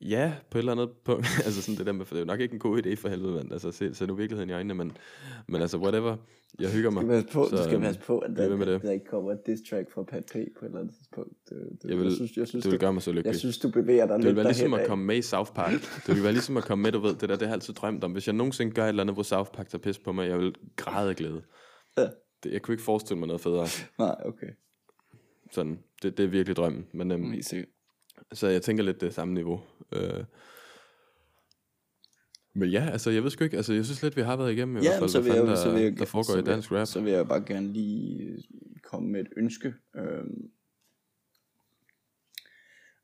S1: Ja, på et eller andet punkt. altså sådan det der med, for det er jo nok ikke en god idé for helvede, mand. Altså se, se nu virkeligheden i øjnene, men, men altså whatever. Jeg hygger mig.
S2: Du skal passe på,
S1: så,
S2: du skal
S1: øhm,
S2: passe på at der,
S1: med det.
S2: der ikke kommer et diss track fra Pat P på et eller andet tidspunkt. Det, det,
S1: Jeg vil,
S2: jeg synes, jeg synes,
S1: det vil
S2: du,
S1: gøre mig så lykkelig.
S2: jeg synes, du bevæger dig
S1: Det
S2: lidt
S1: vil være ligesom at komme med i South Park. Det vil være ligesom at komme med, du ved, det der, det har jeg altid drømt om. Hvis jeg nogensinde gør et eller andet, hvor South Park tager pis på mig, jeg vil græde af glæde.
S2: Ja.
S1: Det, jeg kunne ikke forestille mig noget federe.
S2: Nej, okay.
S1: Sådan, det, det er virkelig drømmen. Men, øhm,
S2: Helt sikkert.
S1: så jeg tænker lidt det samme niveau. Øh, men ja, altså jeg ved sgu ikke, altså jeg synes lidt, vi har været igennem i
S2: Ja,
S1: hvert fald,
S2: så
S1: hvad
S2: vil,
S1: fanden,
S2: jeg,
S1: der,
S2: så vil jeg,
S1: der foregår
S2: så
S1: i dansk rap.
S2: Så vil jeg bare gerne lige komme med et ønske. Øhm,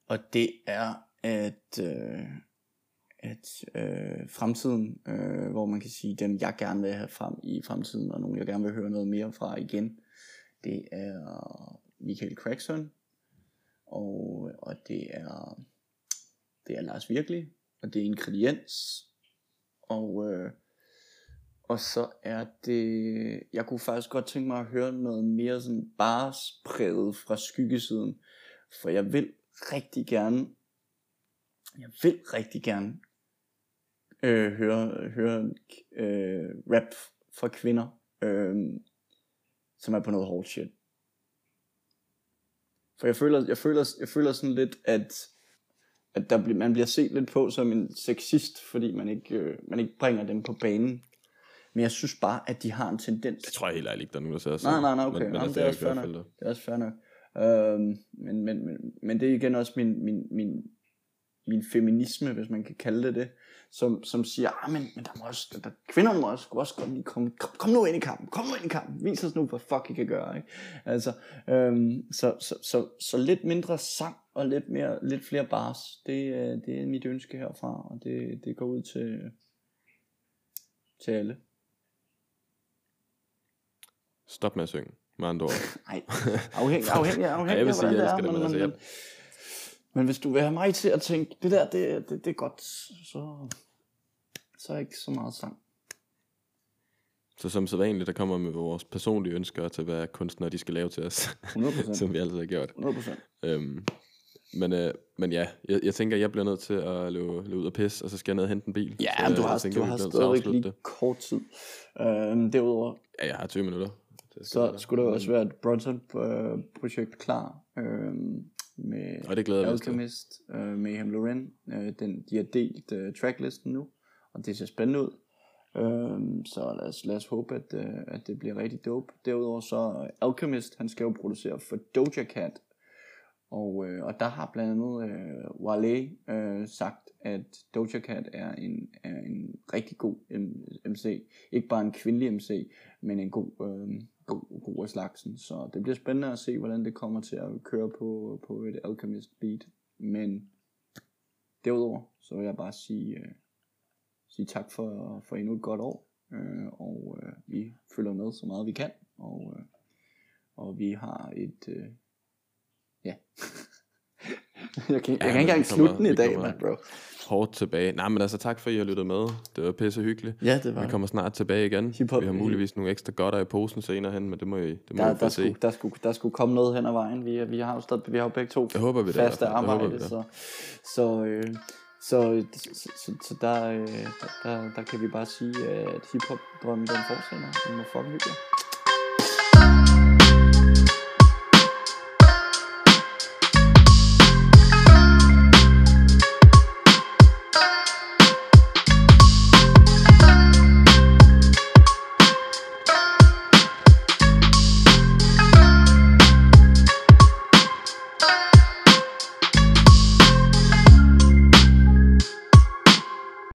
S2: og det er, at, øh, at øh, fremtiden, øh, hvor man kan sige, dem jeg gerne vil have frem i fremtiden, og nogen jeg gerne vil høre noget mere fra igen, det er Michael Crackson, og, og det er det er Lars Virkelig, og det er Ingrediens, og, øh, og så er det, jeg kunne faktisk godt tænke mig at høre noget mere sådan barspræget fra skyggesiden, for jeg vil rigtig gerne, jeg vil rigtig gerne øh, høre, høre øh, rap fra kvinder, øh, som er på noget hårdt shit. For jeg føler, jeg føler, jeg føler sådan lidt, at, at der bliver, man bliver set lidt på som en sexist, fordi man ikke, øh, man ikke bringer dem på banen. Men jeg synes bare, at de har en tendens.
S1: Det tror jeg helt ærligt ikke, der er nogen, der siger
S2: Nej, nej, nej, okay.
S1: Men, men
S2: Jamen,
S1: altså,
S2: det er også fair nok. Det er også fair nok. Øhm, men, men, men, men det er igen også min, min, min, min feminisme, hvis man kan kalde det det, som, som siger, ah, men, men der må også, der, kvinder må også, også godt lige komme, kom, kom nu ind i kampen, kom nu ind i kampen, vis os nu, hvad fuck I kan gøre, ikke? Altså, øhm, så, så, så, så lidt mindre sang, og lidt, mere, lidt flere bars, det, er- det er mit ønske herfra, og det, det går ud til, til alle.
S1: Stop med at synge, med andre ord.
S2: Nej, afhængig, afhængig, afhængig af, hvordan det er, men
S1: altså,
S2: men,
S1: jeg-
S2: men hvis du vil have mig til at tænke, det der, det, det, det er godt, så, så er ikke så meget sang.
S1: Så som sædvanligt, der kommer med vores personlige ønsker til, hvad kunstnere de skal lave til os,
S2: 100%.
S1: som vi altid har gjort.
S2: 100%.
S1: Øhm, men, øh, men ja, jeg, jeg tænker, jeg bliver nødt til at løbe, løbe ud og pisse, og så skal jeg ned og hente en bil.
S2: Ja,
S1: så,
S2: men du har,
S1: tænker,
S2: du har stadigvæk lige
S1: det.
S2: kort tid. Øhm, derudover,
S1: Ja, jeg har 20 minutter. Det
S2: så skulle jo også være et Bronson-projekt klar. Øhm, med
S1: Og det glæder.
S2: Alchemist, øh, Mayhem Loren. Øh, den, de har delt øh, tracklisten nu, og det ser spændende ud. Øh, så lad os, lad os håbe, at, øh, at det bliver rigtig dope. Derudover så øh, Alchemist, han skal jo producere for Doja Cat. Og, øh, og der har blandt andet øh, Wale øh, sagt, at Doja Cat er en, er en rigtig god MC. Ikke bare en kvindelig MC, men en god, øh, god, god af slagsen. Så det bliver spændende at se, hvordan det kommer til at køre på, på et Alchemist beat. Men derudover, så vil jeg bare sige, øh, sige tak for, for endnu et godt år. Øh, og øh, vi følger med så meget vi kan. Og, øh, og vi har et... Øh, ja. jeg kan, jeg
S1: Ja,
S2: kan ikke engang
S1: vi
S2: slutte den i
S1: vi
S2: dag,
S1: kommer-
S2: man, bro.
S1: Hårdt tilbage. Nej, men altså tak for, at I har lyttet med. Det var pisse hyggeligt.
S2: Ja, det var
S1: Vi kommer snart tilbage igen.
S2: Hip-hop-
S1: Vi har muligvis nogle ekstra godter i posen senere hen, men det må I, det må I
S2: Der,
S1: få
S2: der,
S1: se.
S2: skulle, der, skulle, der skulle komme noget hen ad vejen. Vi, vi har jo stadig, vi har jo begge to
S1: Det håber vi i
S2: faste arbejde,
S1: vi
S2: så, så, øh, så, så, så, så der, øh, der, der, der kan vi bare sige, at hiphop-drømmen den fortsætter. Den må fucking hygge.